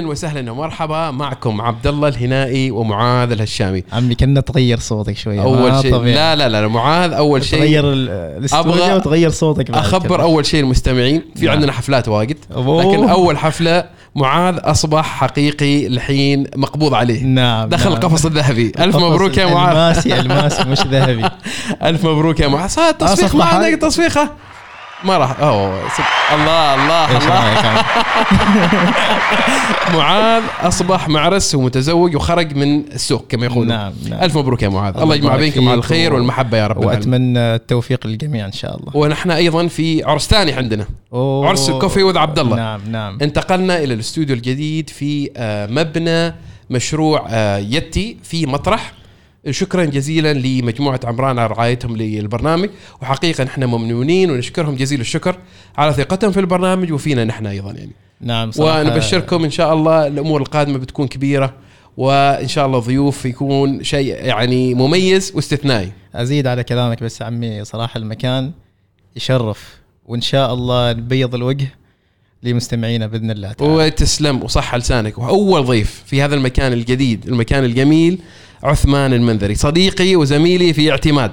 أهلا وسهلا ومرحبا. معكم عبد الله الهنائي ومعاذ الهشامي. عمي كنا تغير صوتك شوية أول ما شيء. طبيعي. لا لا لا معاذ أول شيء. تغير ال- الاستوديو وتغير صوتك أخبر كذا. أول شيء المستمعين. في نعم. عندنا حفلات واجد. لكن أول حفلة معاذ أصبح حقيقي الحين مقبوض عليه. نعم دخل نعم. القفص الذهبي. ألف مبروك يا معاذ. الماسي الماسي مش ذهبي. ألف مبروك يا معاذ. صار تصفيق أصبح ما. عندك تصفيقة. ما راح أوه سب- الله الله إيش الله. رأيك؟ معاذ أصبح معرس ومتزوج وخرج من السوق كما يقولون. نعم نعم. ألف مبروك يا معاذ. الله الله يجمع يبارك بينكم على فيك الخير و- والمحبة يا رب العالمين. وأتمنى التوفيق للجميع إن شاء الله. ونحن أيضا في عرس ثاني عندنا. أوه. عرس كوفي وذ عبد الله. نعم نعم. انتقلنا إلى الاستوديو الجديد في آه، مبنى مشروع آه، يتي في مطرح. شكرا جزيلا لمجموعة عمران على رعايتهم للبرنامج. وحقيقة نحن ممنونين ونشكرهم جزيل الشكر على ثقتهم في البرنامج وفينا نحن أيضا يعني. نعم صراحة. ونبشركم إن شاء الله الأمور القادمة بتكون كبيرة وإن شاء الله ضيوف يكون شيء يعني مميز واستثنائي. أزيد على كلامك بس عمي صراحة المكان يشرف وإن شاء الله نبيض الوجه. لمستمعينا بإذن الله تعالى. وتسلم وصح لسانك. وأول ضيف في هذا المكان الجديد المكان الجميل عثمان المنذري صديقي وزميلي في اعتماد.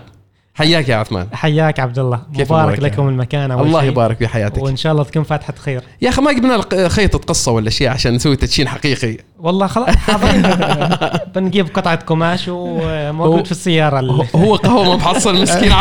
حياك يا عثمان. حياك عبد الله كيف مبارك لكم المكان أول الله شيء. يبارك في حياتك. وإن شاء الله تكون فاتحة خير. يا أخي ما جبنا لك خيطه قصه ولا شيء عشان نسوي تدشين حقيقي. والله خلاص حاضرين بنجيب قطعة قماش وموجود في السيارة هو- ال- هو قهوة ما محصل مسكين.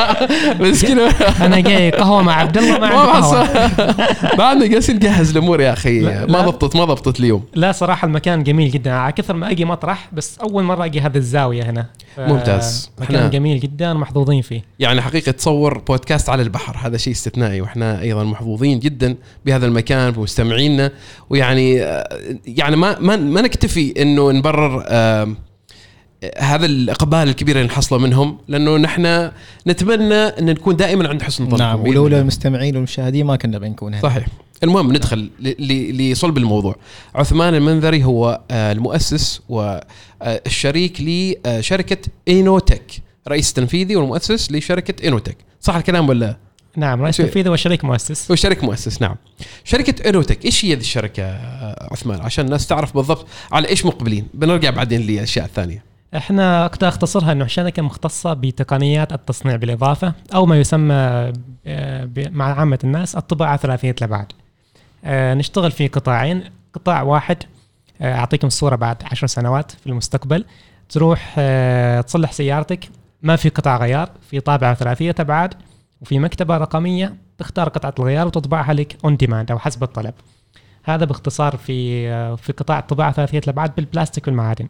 مسكين. أنا جاي قهوة مع عبد الله ما ما عندي قهوه محصل بعدنا جالسين نجهز الأمور يا أخي. ما. ضبطت ما ضبطت اليوم. لا صراحة المكان جميل جدا. على كثر ما أجي مطرح بس أول مرة أجي هذه الزاوية هنا. ممتاز. مكان جميل جدا محظوظين فيه. يعني حقيقة تصور بودكاست على البحر. هذا شيء استثنائي وإحنا أيضا محظوظين جدا بهذا المكان بمستمعينا. ويعني آه، يعني ما ما, ما نكتفي إنه نبرر هذا الإقبال الكبير اللي نحصله منهم لأنه نحن نتمنى إن نكون دائما عند حسن ظنكم نعم ولولا. المستمعين والمشاهدين ما كنا بنكون هنا. صحيح. المهم ندخل لصلب الموضوع. عثمان المنذري هو آه، المؤسس والشريك لشركة إينوتك رئيس التنفيذي والمؤسس لشركة إينوتك. صح الكلام ولا؟ نعم رئيس تنفيذي وشريك مؤسس. هو شريك مؤسس نعم. شركة اينوتك إيش هي ذي الشركة آه، عثمان؟ عشان الناس تعرف بالضبط على إيش مقبلين. بنرجع بعدين للاشياء الثانية. إحنا أقدر أختصرها إنه شركه مختصة بتقنيات التصنيع بالإضافة أو ما يسمى آه، مع عامة الناس الطباعة ثلاثيه الابعاد. آه، نشتغل في قطاعين، قطاع واحد آه، أعطيكم الصورة بعد عشر سنوات في المستقبل. تروح تصلح سيارتك. ما في قطع غيار، في طابعة ثلاثية ابعاد وفي مكتبة رقمية تختار قطعة الغيار وتطبعها لك on demand أو حسب الطلب. هذا باختصار في في قطاع الطباعة ثلاثية الأبعاد بالبلاستيك والمعادن.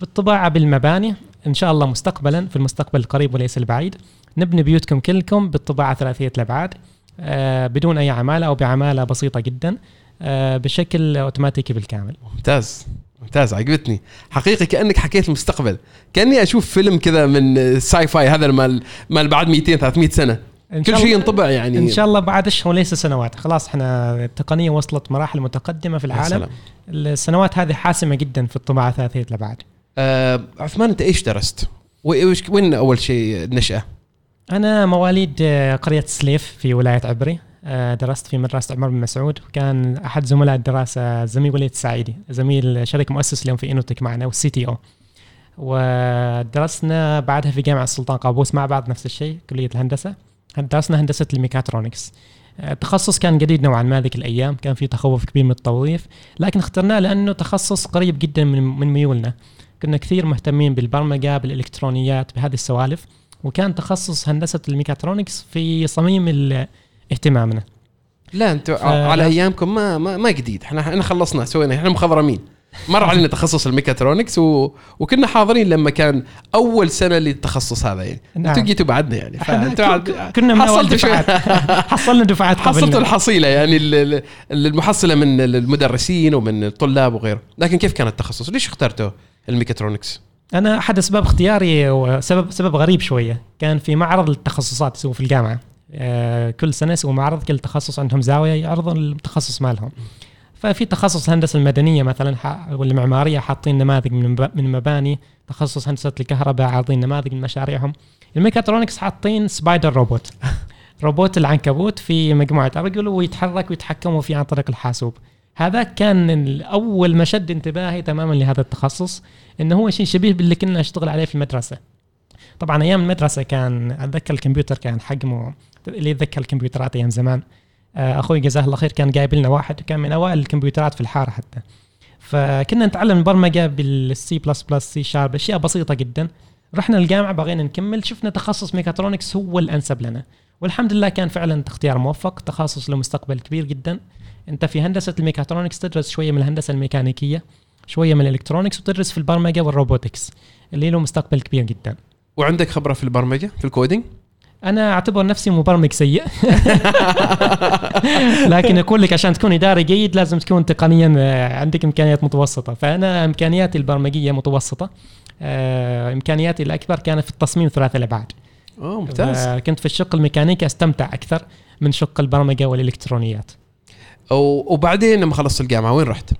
بالطباعة بالمباني إن شاء الله مستقبلا في المستقبل القريب وليس البعيد نبني بيوتكم كلكم بالطباعة ثلاثية الأبعاد آه، بدون أي عمالة أو بعمالة بسيطة جدا آه، بشكل أوتوماتيكي بالكامل ممتاز ممتاز عجبتني حقيقي كأنك حكيت المستقبل كأني أشوف فيلم كذا من ال sci-fi هذا مال مال بعد 200 300 سنة كل شيء ينطبع يعني. إن شاء الله بعد أشهر وليس سنوات. خلاص إحنا التقنية وصلت مراحل متقدمة في العالم. سلام. السنوات هذه حاسمة جدا في الطباعة ثلاثية الأبعاد آه عثمان أنت إيش درست؟ وين أول شيء نشأه؟ أنا مواليد آه، قرية سليف في ولاية عبري. آه، درست في مدرسة عمر بن مسعود. وكان أحد زملاء الدراسة زميل وليد السعيدي زميل شريك مؤسس اليوم في إنوتك معنا وال CTO. ودرسنا بعدها في جامعة السلطان قابوس مع بعض نفس الشيء كلية الهندسة. درسنا هندسة الميكاترونكس. آه، التخصص كان جديد نوعا ما ذيك الأيام كان في تخوف كبير من التوظيف لكن اخترناه لأنه تخصص قريب جدا من من ميولنا. كنا كثير مهتمين بالبرمجة بالإلكترونيات بهذه السوالف وكان تخصص هندسة الميكاترونكس في صميم اهتمامنا. لا انت ف- على أيامكم ما ما, ما جديد. إحنا إحنا خلصنا سوينا إحنا مخضرمين. مر علينا تخصص الميكاترونكس و... وكنا حاضرين لما كان أول سنة للتخصص هذا يعني. نعم. أنتوا جيتوا بعدنا يعني. فأنتوا عاد- ك- كنا من أول شوي- دفعات. حصلنا دفعات حصلتوا الحصيلة يعني ال- ال- المحصلة من المدرسين ومن الطلاب وغيره. لكن كيف كان التخصص؟ ليش اخترتوا الميكاترونكس؟ أنا أحد أسباب اختياري وسبب سبب غريب شوية. كان في معرض التخصصات يسووا في الجامعة. آه، كل سنة يسووا معرض كل تخصص عندهم زاوية يعرضوا التخصص مالهم. ففي تخصص الهندسه المدنية مثلا والمعماريه حاطين نماذج من مب- من مباني تخصص هندسة الكهرباء عارضين نماذج من مشاريعهم. الميكاترونكس حاطين spider robot روبوت العنكبوت في مجموعة أرجل ويتحرك ويتحكموا فيه عن طريق الحاسوب. هذا كان اول ما شد انتباهي تماما لهذا التخصص إنه هو شيء شبيه باللي كنا نشتغل عليه في المدرسة. طبعا أيام المدرسة كان أتذكر الكمبيوتر كان حجمه اللي يتذكر الكمبيوترات أيام زمان. أخوي جزاه الله خير كان جايب لنا واحد كان من أوائل الكمبيوترات في الحارة حتى. فكنا نتعلم البرمجة بالسي بلس بلس سي شارب أشياء بسيطة جدا. رحنا الجامعة بغينا نكمل شفنا تخصص ميكاترونكس هو الأنسب لنا. والحمد لله كان فعلا اختيار موفق تخصص له مستقبل كبير جدا. أنت في هندسة الميكاترونكس تدرس شوية من الهندسة الميكانيكية شوية من ال electronics وتدرس في البرمجة وال robotics اللي له مستقبل كبير جدا. وعندك خبرة في البرمجة في ال coding؟ أنا أعتبر نفسي مبرمج سيء. لكن أقول لك عشان تكون اداري جيد لازم تكون تقنيا آه، عندك إمكانيات متوسطة. فأنا إمكانياتي البرمجية متوسطة. آه، إمكانياتي الأكبر كانت في التصميم ثلاثي الابعاد أوه ممتاز. آه، كنت في الشق الميكانيكي أستمتع أكثر من شق البرمجة والإلكترونيات. وبعدين لما خلصت الجامعة وين رحت؟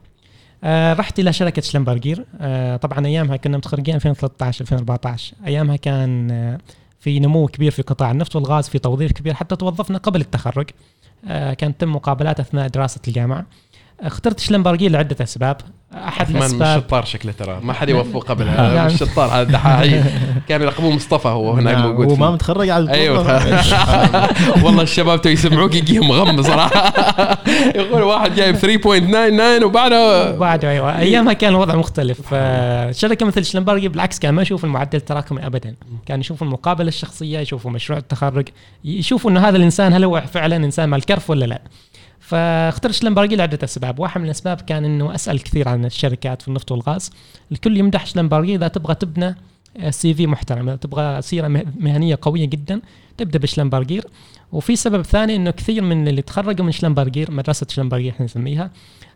آه رحت إلى شركة شلمبرجير. آه طبعا أيامها كنا متخرجين 2013 2014 أيامها كان آه في نمو كبير في قطاع النفط والغاز في توظيف كبير حتى توظفنا قبل التخرج. آه كانت تم مقابلات أثناء دراسة الجامعة. اخترت شلمبرجير لعدة أسباب. أحد الاسباب شطار شكله ترى. ما حد يوفقه قبلها. نعم. مش شطار هذا دحاحين كان يلقبوه مصطفى هو هناك نعم، موجود. هو ما فيه. متخرج على أيوه. والله الشباب تو يسمعوك يجيهم غم صراحة. يقول واحد جايب 3.99 وبعده بعد أيوه. أيامها كان الوضع مختلف. آه، شركة مثل شلمبرجي بالعكس كان ما يشوف المعدل التراكمي ابدا. كان يشوفوا المقابلة الشخصية يشوفوا مشروع التخرج يشوفوا إنه هذا الإنسان هل هو فعلا إنسان مال كرف ولا لا. فاخترت شلمبرجي لعدة أسباب. واحد من الأسباب كان إنه أسأل كثير عن الشركات في النفط والغاز. الكل يمدح شلمبرجي إذا تبغى تبنى سي في محترم. إذا تبغى سيرة مه- مهنية قوية جدا تبدأ بشلمبرجير وفي سبب ثاني إنه كثير من اللي تخرجوا من شلمبرجير مدرسة شلمبرجير إحنا نسميها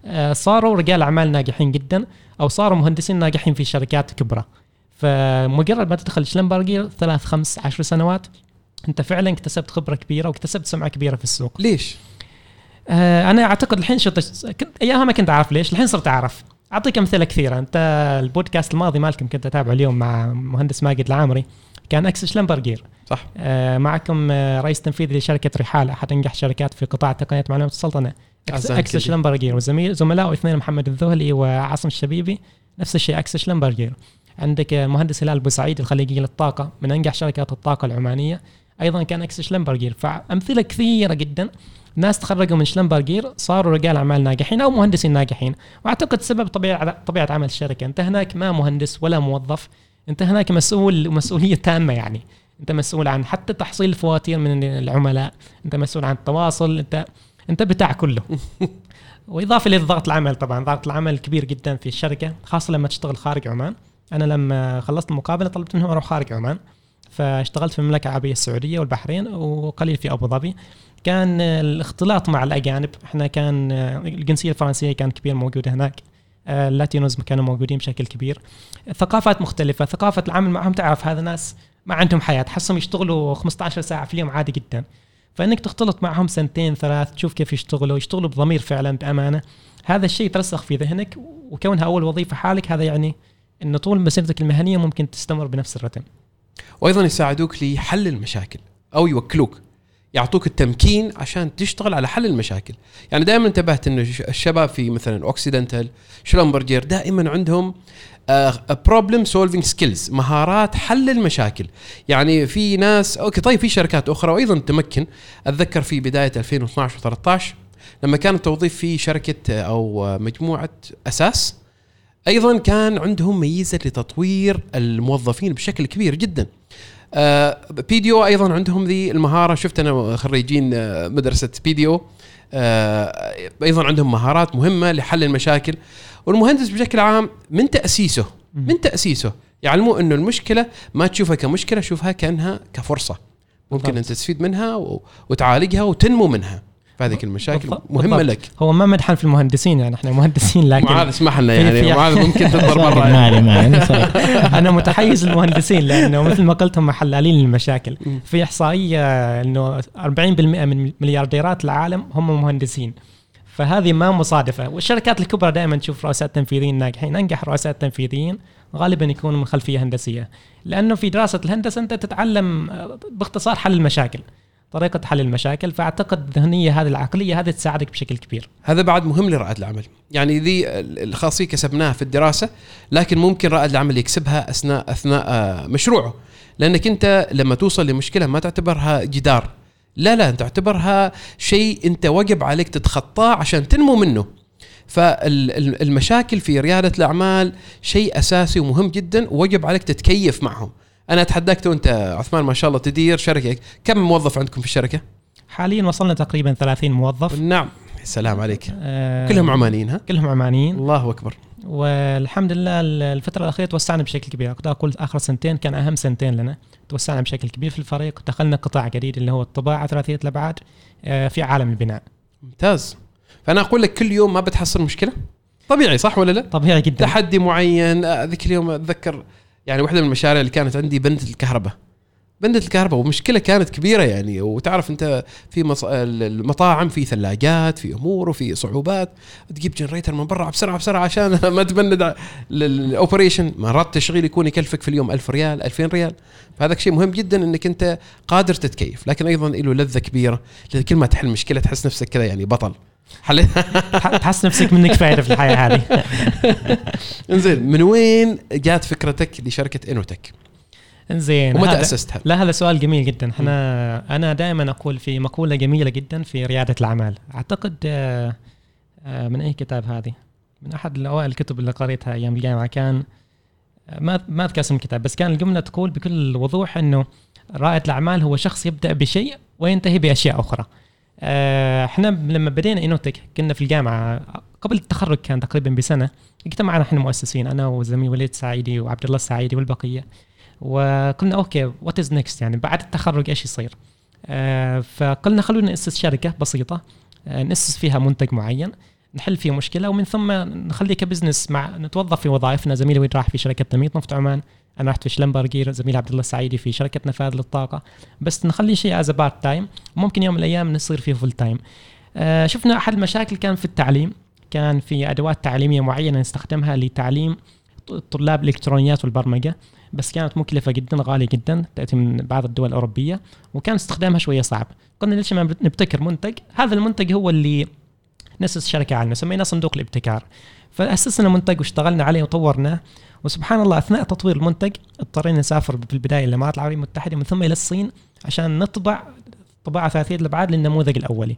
آه، صاروا رجال أعمال ناجحين جدا أو صاروا مهندسين ناجحين في شركات كبرى. فمجرد ما تدخل شلمبرجير ثلاث خمس عشر سنوات أنت فعلا اكتسبت خبرة كبيرة واكتسبت سمعة كبيرة في السوق. ليش؟ آه، أنا أعتقد الحين شفت كنت أيامها ما كنت أعرف ليش الحين صرت أعرف. أعطيك أمثلة كثيرة. أنت البودكاست الماضي مالكم كنت أتابعه اليوم مع مهندس ماجد العامري. كان ex شلمبرجير. صح. آه، معكم آه، رئيس تنفيذي لشركة رحال أحد أنجح شركات في قطاع تقنيات معلومات السلطنة. أكس- أكس كندي. شلمبرجير. وزميل زملائه اثنين محمد الذهلي وعاصم الشبيبي. نفس الشيء ex شلمبرجير. عندك آه، المهندس هلال بوسعيد الخليجي للطاقة. من أنجح شركات الطاقة العمانية. أيضا كان ex شلمبرجير. فأمثلة كثيرة جدا. ناس تخرجوا من شلمبرجير صاروا رجال أعمال ناجحين أو مهندسين ناجحين. وأعتقد سبب طبيعه طبيعة عمل الشركة أنت هناك ما مهندس ولا موظف أنت هناك مسؤول مسؤولية تامة يعني. أنت مسؤول عن حتى تحصيل الفواتير من العملاء أنت مسؤول عن التواصل انت أنت بتاع كله. وإضافة لضغط العمل طبعا ضغط العمل كبير جدا في الشركة خاصة لما تشتغل خارج عمان. أنا لما خلصت المقابله طلبت منهم أروح خارج عمان فاشتغلت في المملكة العربية السعودية والبحرين وقليل في أبو ظبي. كان الاختلاط مع الأجانب. إحنا كان الجنسية الفرنسية كان كبير موجوده هناك. اللاتينوز كانوا موجودين بشكل كبير. ثقافات مختلفة ثقافة العمل معهم. تعرف هذا ناس ما عندهم حياة تحسهم يشتغلوا 15 ساعة في اليوم عادي جدا. فإنك تختلط معهم سنتين ثلاث تشوف كيف يشتغلوا يشتغلوا بضمير فعلا بأمانة. هذا الشيء يترسخ في ذهنك وكونها أول وظيفة حالك هذا يعني انه طول مسيرتك المهنية ممكن تستمر بنفس الرتم. وأيضا يساعدوك لحل المشاكل أو يوكلوك. يعطوك التمكين عشان تشتغل على حل المشاكل. يعني دائما انتبهت إنه الش- الشباب في مثلا اوكسيدنتال شلمبرجير دائما عندهم problem solving skills مهارات حل المشاكل. يعني في ناس okay طيب في شركات أخرى وأيضا تمكن. أتذكر في بداية 2012 و13 لما كان التوظيف في شركة آه، أو مجموعة أساس أيضا كان عندهم ميزة لتطوير الموظفين بشكل كبير جدا. بيديو أيضا عندهم ذي المهارة. شفت أنا خريجين آه، مدرسة بيديو آه، أيضا عندهم مهارات مهمة لحل المشاكل. والمهندس بشكل عام من تأسيسه من تأسيسه يعلموه إنه المشكلة ما تشوفها كمشكلة شوفها كأنها كفرصة. ممكن بالضبط. ان تستفيد منها وتعالجها وتنمو منها. فهذه المشاكل بالضبط. مهمة بالضبط. لك هو ما مدحن في المهندسين يعني إحنا مهندسين لكن معاذ اسمح لنا يعني معاذ ممكن تضرب مرة علي ما علي صحيح. أنا متحيز للمهندسين لأنه مثل ما قلت هم حلالين للمشاكل. في إحصائية إنه 40% من مليارديرات العالم هم مهندسين فهذه ما مصادفة والشركات الكبرى دائما تشوف رؤساء تنفيذيين ناجحين أنجح رؤساء تنفيذيين غالبا يكونوا من خلفية هندسية لأنه في دراسة الهندسة أنت تتعلم باختصار حل المشاكل طريقة حل المشاكل فأعتقد الذهنيه هذه العقلية هذه تساعدك بشكل كبير. هذا بعد مهم لرائد العمل. يعني ذي الخاصية كسبناها في الدراسة لكن ممكن رائد العمل يكسبها اثناء أثناء آه، مشروعه. لأنك أنت لما توصل لمشكلة ما تعتبرها جدار. لا لا انت تعتبرها شيء أنت وجب عليك تتخطاه عشان تنمو منه. فالمشاكل في ريادة الأعمال شيء أساسي ومهم جدا ووجب عليك تتكيف معهم. أنا أتحداك وانت عثمان ما شاء الله تدير شركة. كم موظف عندكم في الشركة؟ حاليا وصلنا تقريبا 30 موظف. نعم. سلام عليك. آه، كلهم عمانيين ها؟ كلهم عمانيين. الله أكبر. والحمد لله الفترة الأخيرة توسعنا بشكل كبير. أقدر أقول آخر سنتين كان أهم سنتين لنا. توسعنا بشكل كبير في الفريق. دخلنا قطاع جديد اللي هو الطباعة ثلاثية الأبعاد آه، في عالم البناء. ممتاز. فأنا أقول لك كل يوم ما بتحصل مشكلة. طبيعي صح ولا لا؟ طبيعي جدا. تحدي معين. آه، ذيك اليوم أتذكر يعني واحدة من المشاريع اللي كانت عندي بندة الكهرباء. بندة الكهرباء ومشكلة كانت كبيرة يعني وتعرف أنت في مص... المطاعم في ثلاجات في أمور وفي صعوبات. تجيب generator من برا بسرعة بسرعة عشان ما تبند ال operation مرات التشغيل يكون يكلفك في اليوم 1000 ريال 2000 ريال. فهذا شيء مهم جدا إنك أنت قادر تتكيف. لكن أيضا له لذة كبيرة. لأن كل ما تحل مشكلة تحس نفسك كذا يعني بطل. حليت تحس نفسك منك فايدة في الحياة هذه. إنزين من وين جات فكرتك لشركة إنوتك؟ إنزين ومتى أسستها؟ لا هذا سؤال جميل جدا. إحنا أنا دائما أقول في مقولة جميلة جدا في ريادة الأعمال. أعتقد آه، آه، من أي كتاب هذه؟ من أحد الأوائل الكتب اللي قريتها أيام الجامعة. كان آه، ما ما أذكر اسم الكتاب بس كان الجملة تقول بكل وضوح إنه رائد الأعمال هو شخص يبدأ بشيء وينتهي بأشياء أخرى. إحنا لما بدينا إنوتك كنا في الجامعة قبل التخرج كان تقريبا بسنة اجتمعنا إحنا مؤسسين أنا وزميل وليد السعيدي وعبد الله السعيدي والبقية. وقلنا okay what is next يعني بعد التخرج إيش يصير؟ آه فقلنا خلونا نأسس شركة بسيطة آه نأسس فيها منتج معين نحل فيه مشكلة ومن ثم نخليه ك business مع نتوظف في وظائفنا. زميلي وليد راح في شركة تنميه نفط عمان. أنا رحت في شلمبرجير زميلي عبد الله السعيدي في شركه نفاذ للطاقه بس نخلي شيء as part time ممكن يوم من الأيام نصير فيه full time آه شفنا أحد المشاكل كان في التعليم. كان في أدوات تعليمية معينة نستخدمها لتعليم طلاب الإلكترونيات والبرمجة. بس كانت مكلفة جدا غالية جدا تأتي من بعض الدول الأوروبية. وكان استخدامها شوية صعب. قلنا ليش ما نبتكر منتج؟ هذا المنتج هو اللي نسس شركه عالميه سميناه صندوق الابتكار. فأسسنا منتج واشتغلنا عليه وطورناه. وسبحان الله أثناء تطوير المنتج اضطرينا نسافر في البداية للامارات العربية المتحدة ومن ثم إلى الصين عشان نطبع طباعة ثلاثية الابعاد للنموذج الأولي.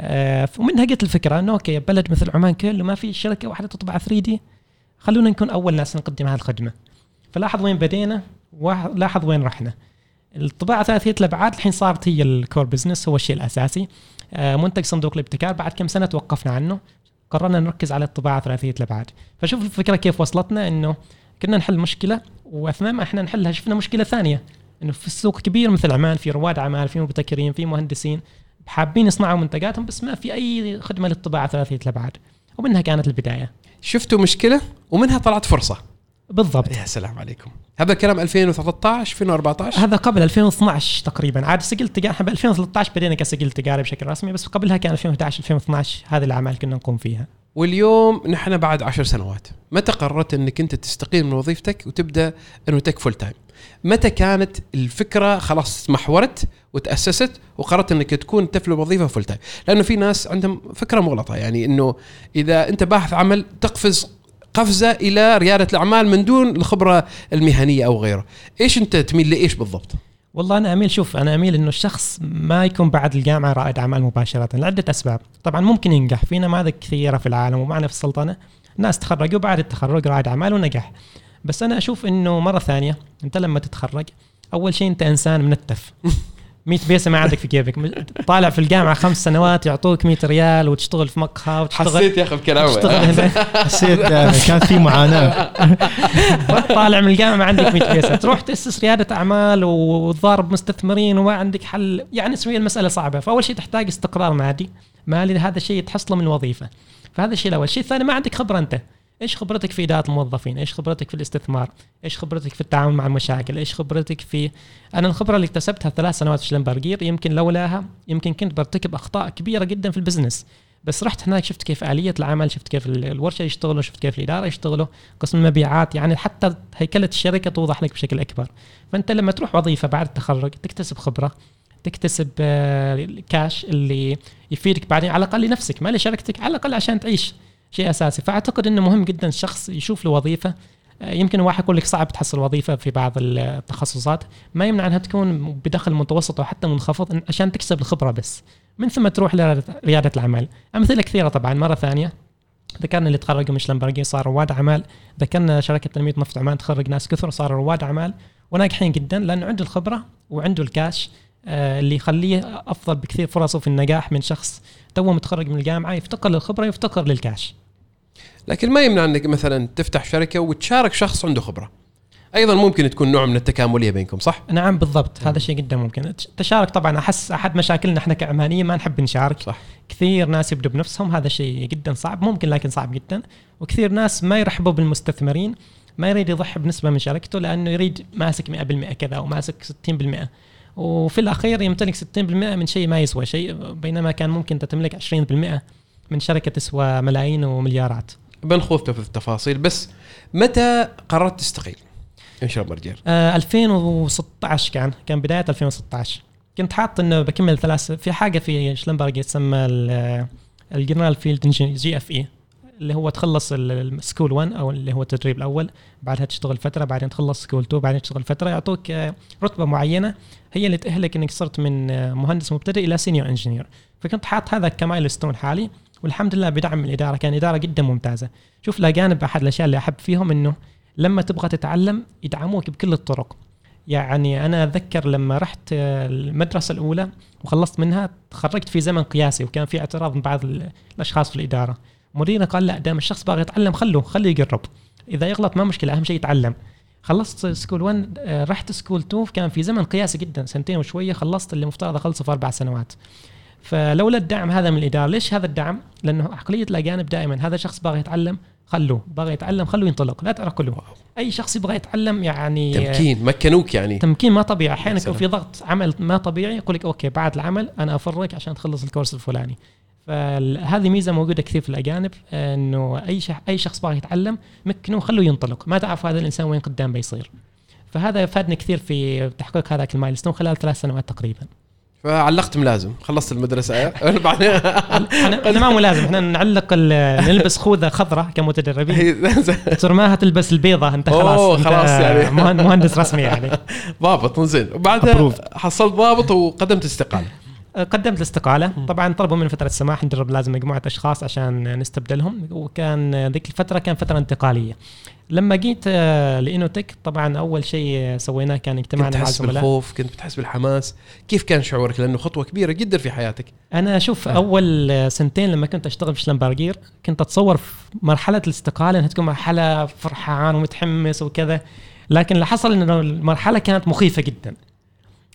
آه، ومنها جت الفكرة إنه okay بلد مثل عمان كله ما في شركة واحدة تطبع 3D. خلونا نكون أول ناس نقدم هذه الخدمة. فلاحظ وين بدينا ولاحظ وين رحنا. الطباعة ثلاثية الأبعاد الحين صارت هي ال core business هو الشيء الأساسي. آه، منتج صندوق الابتكار بعد كم سنة توقفنا عنه. قررنا نركز على الطباعة ثلاثية الأبعاد. فشوف الفكرة كيف وصلتنا إنه كنا نحل مشكلة وأثناء ما إحنا نحلها شفنا مشكلة ثانية. إنه في السوق كبير مثل عمان في رواد اعمال في مبتكرين في مهندسين حابين يصنعوا منتجاتهم بس ما في أي خدمة للطباعة ثلاثية الأبعاد. ومنها كانت البداية. شفتوا مشكلة ومنها طلعت فرصة. بالضبط. يا سلام عليكم. هذا الكلام 2013 2014 هذا قبل 2012 تقريبا. عاد سجل تجاري إحنا ب 2013 بدينا كسجل تجاري بشكل رسمي بس قبلها كان 2011 2012 هذه الأعمال كنا نقوم فيها. واليوم نحن بعد عشر سنوات. متى قررت إنك أنت تستقيل من وظيفتك وتبدأ Innotech full time متى كانت الفكرة خلاص تمحورت وتأسست وقررت إنك تكون انت في الوظيفه full time لأنه في ناس عندهم فكرة مغلطة يعني إنه إذا أنت باحث عمل تقفز قفزة إلى ريادة الأعمال من دون الخبرة المهنية أو غيره إيش أنت تميل لإيش بالضبط؟ والله أنا أميل شوف أنا أميل إنه الشخص ما يكون بعد الجامعة رائد أعمال مباشرة لعدة أسباب. طبعا ممكن ينجح في نماذج كثيرة في العالم ومعنا في السلطنة. ناس تخرجوا بعد التخرج رائد أعمال ونجح. بس أنا أشوف إنه مرة ثانية أنت لما تتخرج أول شيء أنت إنسان منتف 100 بيسة ما عندك في جيبك طالع في الجامعة خمس سنوات يعطوك 100 ريال وتشتغل في مقهى وتشتغل يا أخي هنا. حسيت يعني كانت في معاناة. طالع من الجامعة ما عندك 100 بيسة. تروح تأسس ريادة أعمال وتضارب مستثمرين وما عندك حل. يعني شوية المسألة صعبة. فأول شيء تحتاج استقرار مادي. مالي هذا الشيء تحصله من الوظيفه فهذا الشيء الأول. الشيء الثاني ما عندك خبرة أنت. إيش خبرتك في إدارة الموظفين؟ إيش خبرتك في الاستثمار؟ إيش خبرتك في التعامل مع المشاكل؟ إيش خبرتك في أنا الخبرة اللي اكتسبتها ثلاث سنوات في شلمبرجير يمكن لولاها يمكن كنت برتكب أخطاء كبيرة جدا في البزنس. بس رحت هناك شفت كيف آلية العمل شفت كيف الورشة يشتغلوا شفت كيف الإدارة يشتغلوا قسم المبيعات يعني حتى هيكلة الشركة توضح لك بشكل أكبر. فأنت لما تروح وظيفة بعد التخرج تكتسب خبرة تكتسب آه، الكاش اللي يفيدك بعدين على الأقل لنفسك ما لشركتك على الأقل عشان تعيش. شيء أساسي. فأعتقد إنه مهم جدا الشخص يشوف له وظيفة. آه، يمكن واحد يقول لك صعب تحصل وظيفة في بعض التخصصات. ما يمنع أنها تكون بدخل متوسط أو حتى منخفض عشان تكسب الخبرة بس. من ثم تروح لرياده العمل أمثلة كثيرة طبعا. مرة ثانية ذكرنا اللي تخرجوا من شلمبرجي صاروا رواد أعمال. ذكرنا شركة تنمية نفط عمان تخرج ناس كثر صاروا رواد أعمال. وناجحين جدا لأنه عنده الخبرة وعنده الكاش آه، اللي يخليه أفضل بكثير فرصه في النجاح من شخص. تو متخرج من الجامعة يفتقر للخبرة يفتقر للكاش. لكن ما يمنع أنك مثلا تفتح شركة وتشارك شخص عنده خبرة. أيضا ممكن تكون نوع من التكاملية بينكم صح؟ نعم بالضبط. هذا شيء جدا ممكن. التشارك طبعا أحس أحد مشاكلنا إحنا كعمانيه ما نحب نشارك. صح. كثير ناس يبدوا بنفسهم هذا شيء جدا صعب ممكن لكن صعب جدا. وكثير ناس ما يرحبوا بالمستثمرين ما يريد يضحي بنسبة من شركته لأنه يريد ماسك 100% كذا أو ماسك 60% وفي الأخير يمتلك 60% من شيء ما يسوى شيء بينما كان ممكن انت تملك 20% من شركة تسوى ملايين ومليارات. بنخوض في التفاصيل بس متى قررت تستقيل؟ انشر برجر آه 2016 كان كان بداية 2016 كنت حاط إنه بكمل ثلاث في حاجة في شلمبرج يتسمى ال general field GFE اللي هو تخلص ال school 1 أو اللي هو التدريب الأول بعدها تشتغل فترة بعدين تخلص school 2 بعدين تشتغل فترة. يعطوك آه، رتبة معينة هي اللي تأهلك إنك صرت من آه، مهندس مبتدئ إلى senior engineer فكنت حاط هذا ك milestone حالي. والحمد لله بدعم الإدارة كان إدارة جدا ممتازة. شوف الأجانب أحد الاشياء اللي أحب فيهم إنه لما تبغى تتعلم يدعموك بكل الطرق. يعني أنا أتذكر لما رحت المدرسة الأولى وخلصت منها تخرجت في زمن قياسي وكان في اعتراض من بعض الأشخاص في الإدارة. مديرنا قال لا دام الشخص باغي يتعلم خلوه خليه يقرب. إذا يغلط ما مشكلة أهم شيء يتعلم. خلصت school 1 رحت school 2 كان في زمن قياسي جدا سنتين وشوية خلصت اللي مفترض أخلصه في أربع سنوات. فلولا الدعم هذا من الإدارة ليش هذا الدعم؟ لأنه عقلية الأجانب دائما هذا شخص باغي يتعلم خلوه باغي يتعلم خلوه ينطلق لا تعرقله أي شخص يبغى يتعلم يعني تمكين مكنوك يعني. تمكين ما طبيعي. أحيانا يكون في ضغط عمل ما طبيعي يقول لك okay بعد العمل أنا افرق عشان تخلص ال course الفلاني. فهذه ميزة موجودة كثير في الأجانب إنه أي شخص أي شخص باغي يتعلم مكنه خلوه ينطلق. ما تعرف هذا الإنسان وين قدام بيصير. فهذا فادني كثير في تحقيق هذاك ال milestone خلال ثلاث سنوات تقريبا. فعلقت ملازم خلصت المدرسة. بعدين إحنا ما ملازم إحنا نعلق نلبس خوذة خضراء كمتدربين. ترماها تلبس البيضة أنت خلاص اوه خلاص يعني. مهندس رسمي يعني. ضابط زين وبعدها حصلت ضابط وقدمت استقاله قدمت الاستقالة. طبعا طلبوا مني فترة السماح ندرب لازم مجموعة أشخاص عشان نستبدلهم وكان ذيك الفترة كان فترة انتقالية. لما جيت آه، لإنوتك طبعا أول شيء سويناه كان اجتماعنا مع الزملاء بالخوف كنت بتحس بالحماس. كيف كان شعورك؟ لأنه خطوة كبيرة جدا في حياتك. أنا شوف آه. أول سنتين لما كنت أشتغل في شلمبرجير كنت أتصور في مرحلة الاستقالة إنها تكون مرحلة فرحان ومتحمس وكذا. لكن اللي حصل إنه المرحلة كانت مخيفة جدا.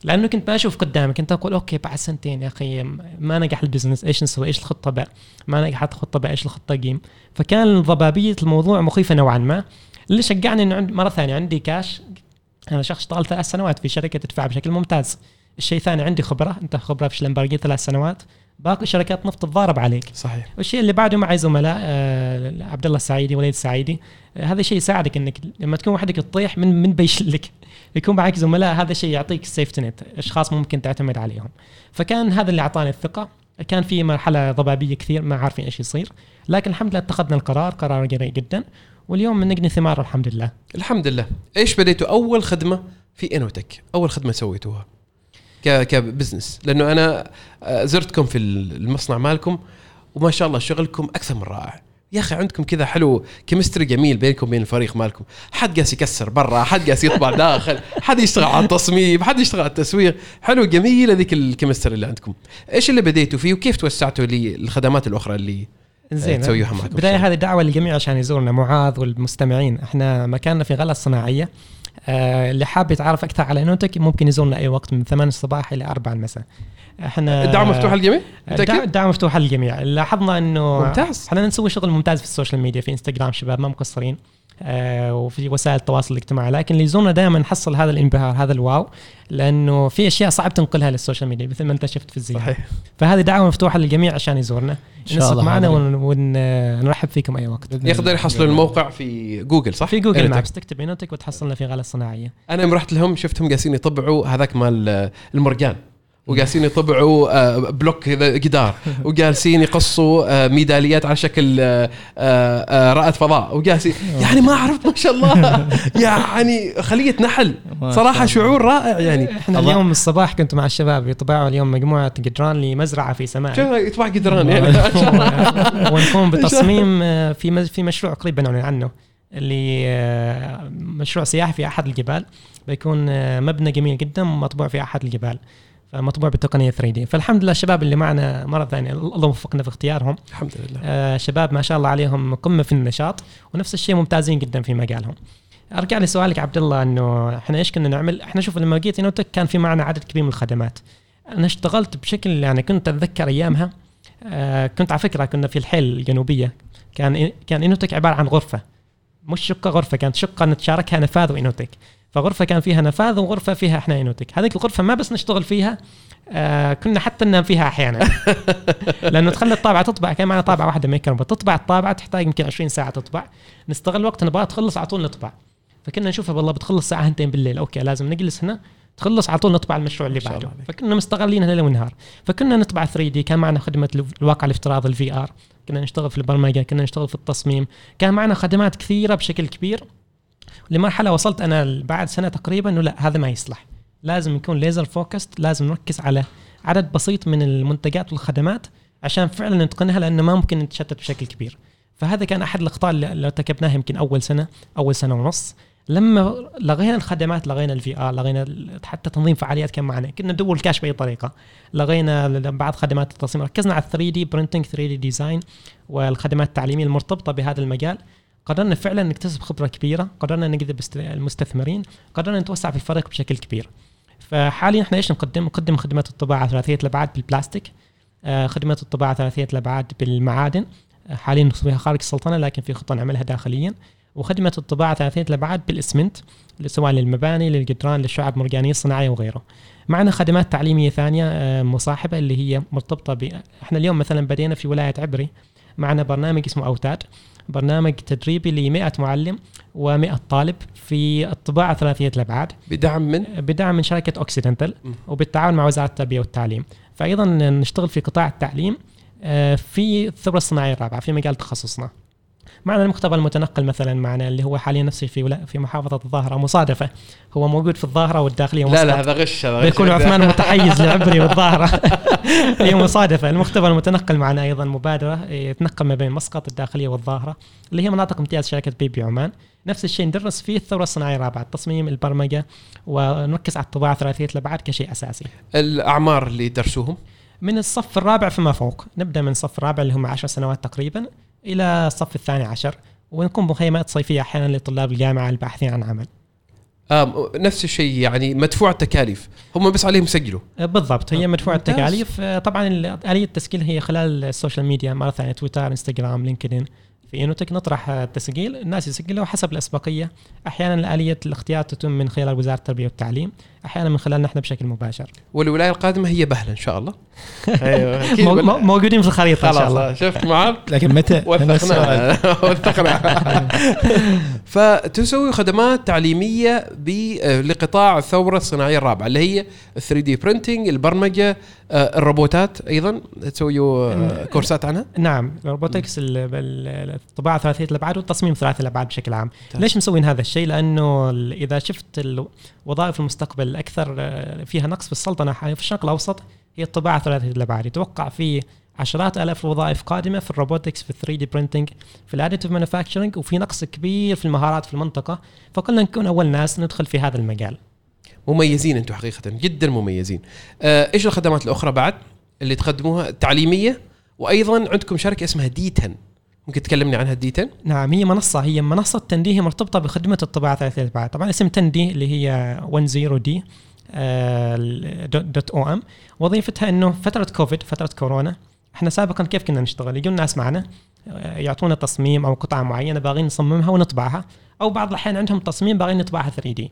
لأنه كنت ما أشوف قدامي كنت أقول okay بعد سنتين يا أخي ما نجح ال business إيش نسوي؟ إيش الخطة باء؟ ما نجحت الخطه باء إيش الخطة جيم فكان ضبابية الموضوع مخيفة نوعا ما. اللي شجعني إنه مرة ثانية عندي كاش أنا شخص اشتغل ثلاث سنوات في شركة تدفع بشكل ممتاز. الشيء الثاني عندي خبرة أنت خبرة في Schlumberger ثلاث سنوات. باقي شركات نفط تتضارب عليك. صحيح. والشيء اللي بعده معي زملاء آه عبد الله السعيدي وليد السعيدي. آه هذا الشيء يساعدك إنك لما تكون وحدك تطيح من من بيشلك. يكون معك زملاء هذا الشيء يعطيك السيفتي نت أشخاص ممكن تعتمد عليهم. فكان هذا اللي أعطاني الثقة. كان في مرحلة ضبابية كثير ما عارفين إيش يصير. لكن الحمد لله اتخذنا القرار قرار جريء جدا. واليوم نقني ثمار الحمد لله. الحمد لله. إيش بديتوا؟ أول خدمة في إنوتك. أول خدمة سويتوها. كبزنس لأنه أنا آه، زرتكم في المصنع مالكم وما شاء الله شغلكم أكثر من رائع. يا أخي عندكم كذا حلو chemistry جميل بينكم وبين الفريق مالكم. حد قاس يكسر برا حد قاس يطبع داخل حد يشتغل على التصميم حد يشتغل على التسويق. حلو جميله ذيك ال chemistry اللي عندكم. إيش اللي بديتوا فيه وكيف توسعتوا للخدمات الأخرى اللي زين تسويها معكم؟ بدايه هذه دعوة للجميع عشان يزورنا. معاذ والمستمعين إحنا مكاننا في غلا الصناعيه آه اللي حاب يتعرف أكثر على Innotech ممكن يزورنا أي وقت من 8 الصباح إلى 4 المساء. إحنا الدعوه مفتوحه للجميع؟ الدعوه مفتوحه للجميع. لاحظنا إنه ممتاز. إحنا نسوي شغل ممتاز في ال social media في إنستغرام شباب ما مقصرين وفي وسائل التواصل الاجتماعي. لكن اللي يزورنا دائما نحصل هذا الانبهار هذا ال wow لأنه في أشياء صعب تنقلها لل social media مثل ما أنت شفت في الزيارة. صحيح. فهذه دعوة مفتوحة للجميع عشان يزورنا. نسق معنا ونرحب فيكم أي وقت. يقدر يحصلوا الموقع في جوجل صح؟ في Google Maps تكتب Innotech وتحصلنا في غلا الصناعية. أنا يوم رحت لهم شفتهم قاسين يطبعوا هذاك مال المرجان. وجالسين يطبعوا آه، بلوك كذا جدار وجالسين يقصوا آه، ميداليات على شكل آه، رائد فضاء. وجالسين يعني ما عرفت ما شاء الله. يعني خلية نحل. صراحة. شعور رائع يعني. إحنا الله. اليوم الصباح كنت مع الشباب يطبعوا اليوم مجموعة جدران لمزرعة في سماء. يطبع جدران يعني ونقوم بتصميم في مز- في مشروع قريب بنعلن عنه اللي مشروع سياحي في أحد الجبال. بيكون مبنى جميل جدا مطبوع في أحد الجبال. فمطبوع بالتقنيه 3 دي. فالحمد لله الشباب اللي معنا مرة ثانية الله وفقنا في اختيارهم. الحمد لله. آه، شباب ما شاء الله عليهم قمة في النشاط ونفس الشيء ممتازين جدا في مجالهم. أرجع لسؤالك عبد الله إنه إحنا إيش كنا نعمل؟ إحنا شوف لما جيت انوتك كان في معنا عدد كبير من الخدمات. أنا اشتغلت بشكل يعني كنت أتذكر أيامها آه كنت على فكرة كنا في الحيل الجنوبية. كان كان Innotech عبارة عن غرفة مش شقة غرفة كانت شقة نتشاركها نفاذ و Innotech. فغرفة كان فيها نفاذ وغرفة فيها إحنا Innotech. هذيك الغرفة ما بس نشتغل فيها آه كنا حتى ننام فيها أحيانا. لأنه تخلي الطابعة تطبع كان معنا طابعة واحدة ميكرو تطبع الطابعة تحتاج يمكن 20 ساعة تطبع. نستغل وقت نبغى تخلص على طول نطبع. فكنا نشوفها والله بتخلص ساعه هنتين بالليل. okay لازم نجلس هنا. تخلص على طول نطبع المشروع اللي بعده. فكنا مستغلين ليل ونهار. فكنا نطبع 3D. كان معنا خدمة الو- الواقع الافتراضي ال VR. كنا نشتغل في البرمجة كنا نشتغل في التصميم. كان معنا خدمات كثيرة بشكل كبير. لمرحلة وصلت أنا بعد سنة تقريبا إنه لا هذا ما يصلح. لازم يكون laser focused لازم نركز على عدد بسيط من المنتجات والخدمات عشان فعلا نتقنها لأنه ما ممكن نتشتت بشكل كبير. فهذا كان أحد الأخطاء اللي ارتكبناها يمكن أول سنة أول سنة ونص. لما لغينا الخدمات لغينا ال VR لغينا حتى تنظيم فعاليات كان معنا. كنا ندور الكاش بأي طريقة. لغينا بعض خدمات التصميم. ركزنا على 3D printing 3D design والخدمات التعليمية المرتبطة بهذا المجال. قدرنا فعلا نكتسب خبرة كبيرة قدرنا نجذب المستثمرين قدرنا نتوسع في الفريق بشكل كبير. فحاليا إحنا إيش نقدم؟ نقدم خدمات الطباعة ثلاثيه الابعاد بالبلاستيك آه، خدمات الطباعة ثلاثيه الابعاد بالمعادن. آه، حاليا نسويها خارج السلطنة لكن في خطة نعملها داخليا. وخدمه الطباعة ثلاثيه الابعاد بالإسمنت سواء للمباني للجدران للشعب المرجانية الصناعية وغيره. معنا خدمات تعليمية ثانية آه، مصاحبة اللي هي مرتبطة ب إحنا اليوم مثلا بدينا في ولاية عبري معنا برنامج اسمه أوتاد. برنامج تدريبي ل 100 معلم و100 طالب في الطباعة ثلاثية الأبعاد. بدعم من؟ بدعم من شركة أوكسيدنتال. وبالتعاون مع وزارة التربية والتعليم. فايضا نشتغل في قطاع التعليم آه، في الثورة الصناعية الرابعة في مجال تخصصنا. معنا المختبر المتنقل مثلا معنا اللي هو حاليا نفسه في في محافظة الظاهرة مصادفة. هو موجود في الظاهرة والداخلية لا. لا هذا غش هذا غش. بيكون عثمان متحيز لعبري والظاهرة. هي مصادفة. المختبر المتنقل معنا أيضا مبادرة يتنقل ما بين مسقط الداخلية والظاهرة اللي هي مناطق امتياز شركة بيبي عمان. نفس الشيء ندرس فيه الثورة الصناعية الرابعة التصميم البرمجة ونركز على الطباعة ثلاثية الأبعاد كشيء أساسي. الأعمار اللي درسوهم؟ من الصف الرابع فما فوق. نبدأ من الصف الرابع اللي هم عشر سنوات تقريبا. إلى الصف الثاني عشر ونكون بمخيمات صيفية أحيانا لطلاب الجامعة الباحثين عن عمل. آه نفس الشيء يعني مدفوع التكاليف. هم بس عليهم يسجلوا. بالضبط هي آه، ممتاز. التكاليف. آه، طبعا ال- آلية التسجيل هي خلال ال social media مرة ثانية تويتر إنستغرام لينكدين. في Innotech نطرح التسجيل. الناس يسجلوا حسب الأسبقية. أحيانا آلية الاختيار تتم من خلال وزارة التربية والتعليم. أحيانا من خلالنا إحنا بشكل مباشر. والولاية القادمة هي بهله إن شاء الله. أيوه. موجودين في الخريطة إن شاء الله. شفت معاذ لكن متى؟ وثقنا. وثقنا فتسوي خدمات تعليمية ب- آه، لقطاع الثورة الصناعية الرابعة اللي هي ال 3D printing البرمجة آه، الروبوتات أيضا. تسويوا آه، كورسات عنها؟ نعم ال robotics الطباعة ثلاثية الأبعاد والتصميم ثلاثي الأبعاد بشكل عام. ممتاز. ليش مسوين هذا الشيء؟ لأنه إذا شفت الوظائف المستقبل الاكثر فيها نقص في السلطنة في الشرق الأوسط هي الطباعة ثلاثية الأبعاد. يتوقع في عشرات آلاف الوظائف قادمة في ال robotics في 3D printing في ال additive manufacturing وفي نقص كبير في المهارات في المنطقة. فقلنا نكون أول ناس ندخل في هذا المجال. مميزين أنتم حقيقة جدا مميزين. آه، إيش الخدمات الأخرى بعد اللي تقدموها؟ تعليمية وأيضا عندكم شركة اسمها D 10 ممكن تكلمني عنها D 10 نعم هي منصة هي منصة 10D مرتبطة بخدمة الطباعة ثلاثية الأبعاد طبعا اسم 10D اللي هي 10D dot om وظيفتها إنه فترة كوفيد فترة كورونا إحنا سابقا كيف كنا نشتغل؟ يجون ناس معنا آه، يعطونا تصميم أو قطعة معينة باغين نصممها ونطبعها أو بعض الأحيان عندهم تصميم باغين نطبعها 3D.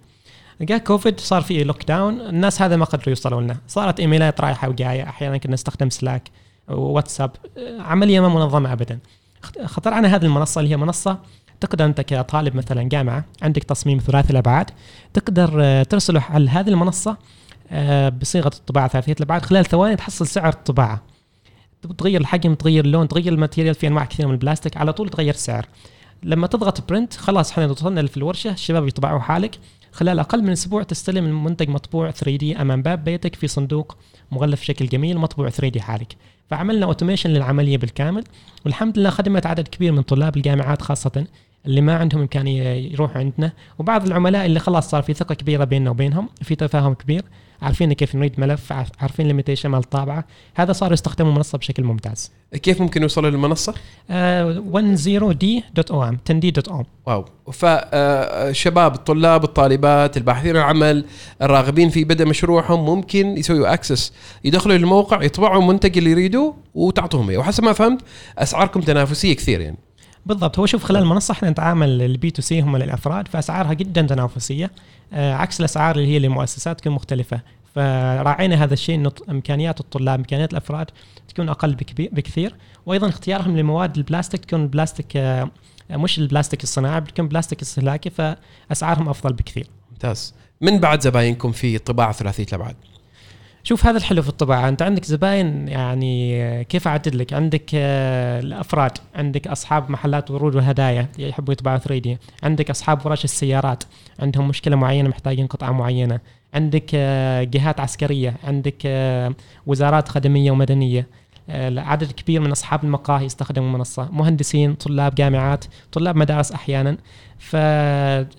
جاء كوفيد صار في lockdown الناس هذا ما قدروا يوصلوا لنا. صارت إيميلات رايحة وجاية أحيانا كنا نستخدم Slack واتساب آه، عملية ما منظمة ابدا. خطر هذه المنصة اللي هي منصة تقدر أنت كطالب مثلا جامعة عندك تصميم ثلاثي الأبعاد تقدر آه، ترسله على هذه المنصة آه، بصيغة الطباعة ثلاثية الأبعاد خلال ثواني تحصل سعر الطباعة. تغير الحجم تغير اللون تغير ال material في أنواع كثيرة من البلاستيك على طول تغير السعر. لما تضغط print خلاص إحنا وصلنا في الورشة الشباب يطبعوا حالك. خلال أقل من أسبوع تستلم المنتج مطبوع 3D أمام باب بيتك في صندوق مغلف بشكل جميل مطبوع 3D حالك. فعملنا automation للعملية بالكامل والحمد لله خدمت عدد كبير من طلاب الجامعات خاصة اللي ما عندهم إمكانية يروحوا عندنا وبعض العملاء اللي خلاص صار في ثقة كبيرة بيننا وبينهم في تفاهم كبير. عارفين كيف نريد ملف عارفين limitation مال الطابعة. هذا صار يستخدموا المنصة بشكل ممتاز. كيف ممكن يوصلوا للمنصة؟ آه 10d.om 10d.om wow. فشباب الطلاب الطالبات الباحثين عن عمل الراغبين في بدء مشروعهم ممكن يسووا access يدخلوا للموقع يطبعوا المنتج اللي يريدوه وتعطوهم إياه. وحسب ما فهمت أسعاركم تنافسية كثير يعني بالضبط. هو شوف خلال المنصة إحنا نتعامل ال B to C هم للافراد فأسعارها جدا تنافسية آه عكس الأسعار اللي هي للمؤسسات تكون مختلفة. فراعينا هذا الشيء إنه إمكانيات الطلاب إمكانيات الأفراد تكون أقل بكثير. وأيضا اختيارهم لمواد البلاستيك تكون البلاستيك آه مش البلاستيك الصناعي بتكون بلاستيك استهلاكي فأسعارهم أفضل بكثير. ممتاز. من بعد زباينكم في طباعة ثلاثية الابعاد شوف هذا الحلو في الطباعة أنت عندك زباين يعني كيف أعدد لك؟ عندك آه، الأفراد عندك أصحاب محلات ورود وهدايا يحبوا يطبعوا 3 دي عندك أصحاب ورش السيارات عندهم مشكلة معينة محتاجين قطعة معينة عندك آه، جهات عسكرية عندك آه، وزارات خدمية ومدنية عدد كبير من أصحاب المقاهي يستخدموا المنصه مهندسين طلاب جامعات طلاب مدارس أحيانا. ف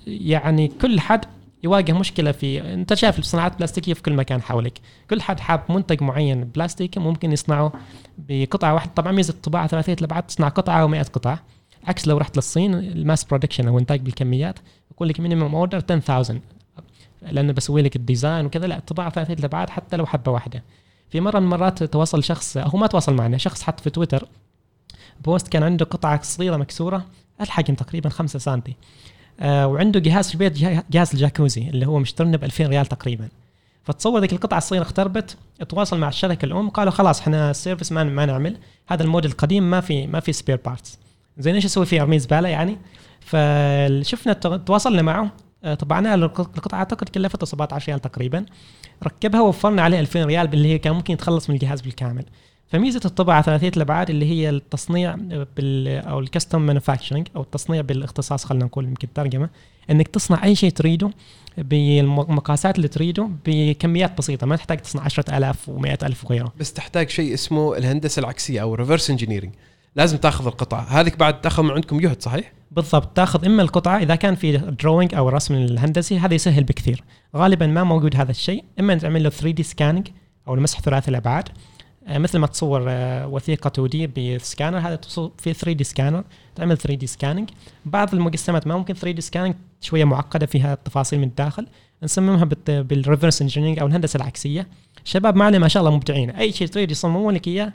يعني كل حد يواجه مشكلة في أنت شايف الصناعات البلاستيكية في كل مكان حولك. كل حد حاب منتج معين بلاستيكي ممكن يصنعه بقطعة واحدة. طبعا ميزة الطباعة ثلاثية الأبعاد تصنع قطعة و100 قطعة. عكس لو رحت للصين ال mass production أو إنتاج بالكميات يقول لك minimum order 10000 لأنه بسوي لك ال design وكذا. لا الطباعة ثلاثية الأبعاد حتى لو حبة واحدة. في مرة من المرات تواصل شخص هو ما تواصل معنا شخص حط في تويتر post كان عنده قطعة صغيرة مكسورة الحجم تقريبا 5 سم آه وعنده جهاز في البيت جهاز الجاكوزي اللي هو مشترنه ب 2000 ريال تقريبا. فتصور ذيك القطعة الصغيرة اختربت تواصل مع الشركة الأم قالوا خلاص إحنا ال service ما ما نعمل هذا الموديل القديم ما في ما في spare parts زين إيش أسوي فيه ارمي زبالة يعني؟ فشفنا تواصلنا معه. آه، طبعنا القطعة أعتقد كلفته 17 ريال تقريبا. ركبها ووفرنا عليه 2000 ريال اللي هي كان ممكن يتخلص من الجهاز بالكامل. فميزة الطباعة ثلاثية الأبعاد اللي هي التصنيع بال أو ال custom manufacturing أو التصنيع بالاختصاص خلينا نقول يمكن ترجمة إنك تصنع أي شيء تريده بالمقاسات اللي تريده بكميات بسيطة ما تحتاج تصنع 10000 و100000 وغيره. بس تحتاج شيء اسمه الهندسة العكسية أو reverse engineering لازم تاخذ القطعة. هذيك بعد تاخذ من عندكم جهد صحيح؟ بالضبط. تاخذ إما القطعة إذا كان في drawing أو رسم الهندسي هذا يسهل بكثير. غالبا ما موجود هذا الشيء. إما تعمل له 3D scanning أو المسح ثلاثي الأبعاد. مثل ما تصور آه، وثيقة 2 دي بالسكانر هذا في 3 دي سكانر تعمل 3D scanning بعض المجسمات ما ممكن 3D scanning شوية معقدة فيها التفاصيل من الداخل. نصممها بال reverse engineering أو الهندسة العكسية. شباب معنا ما شاء الله مبدعين. أي شيء تريد يصممون لك إياه.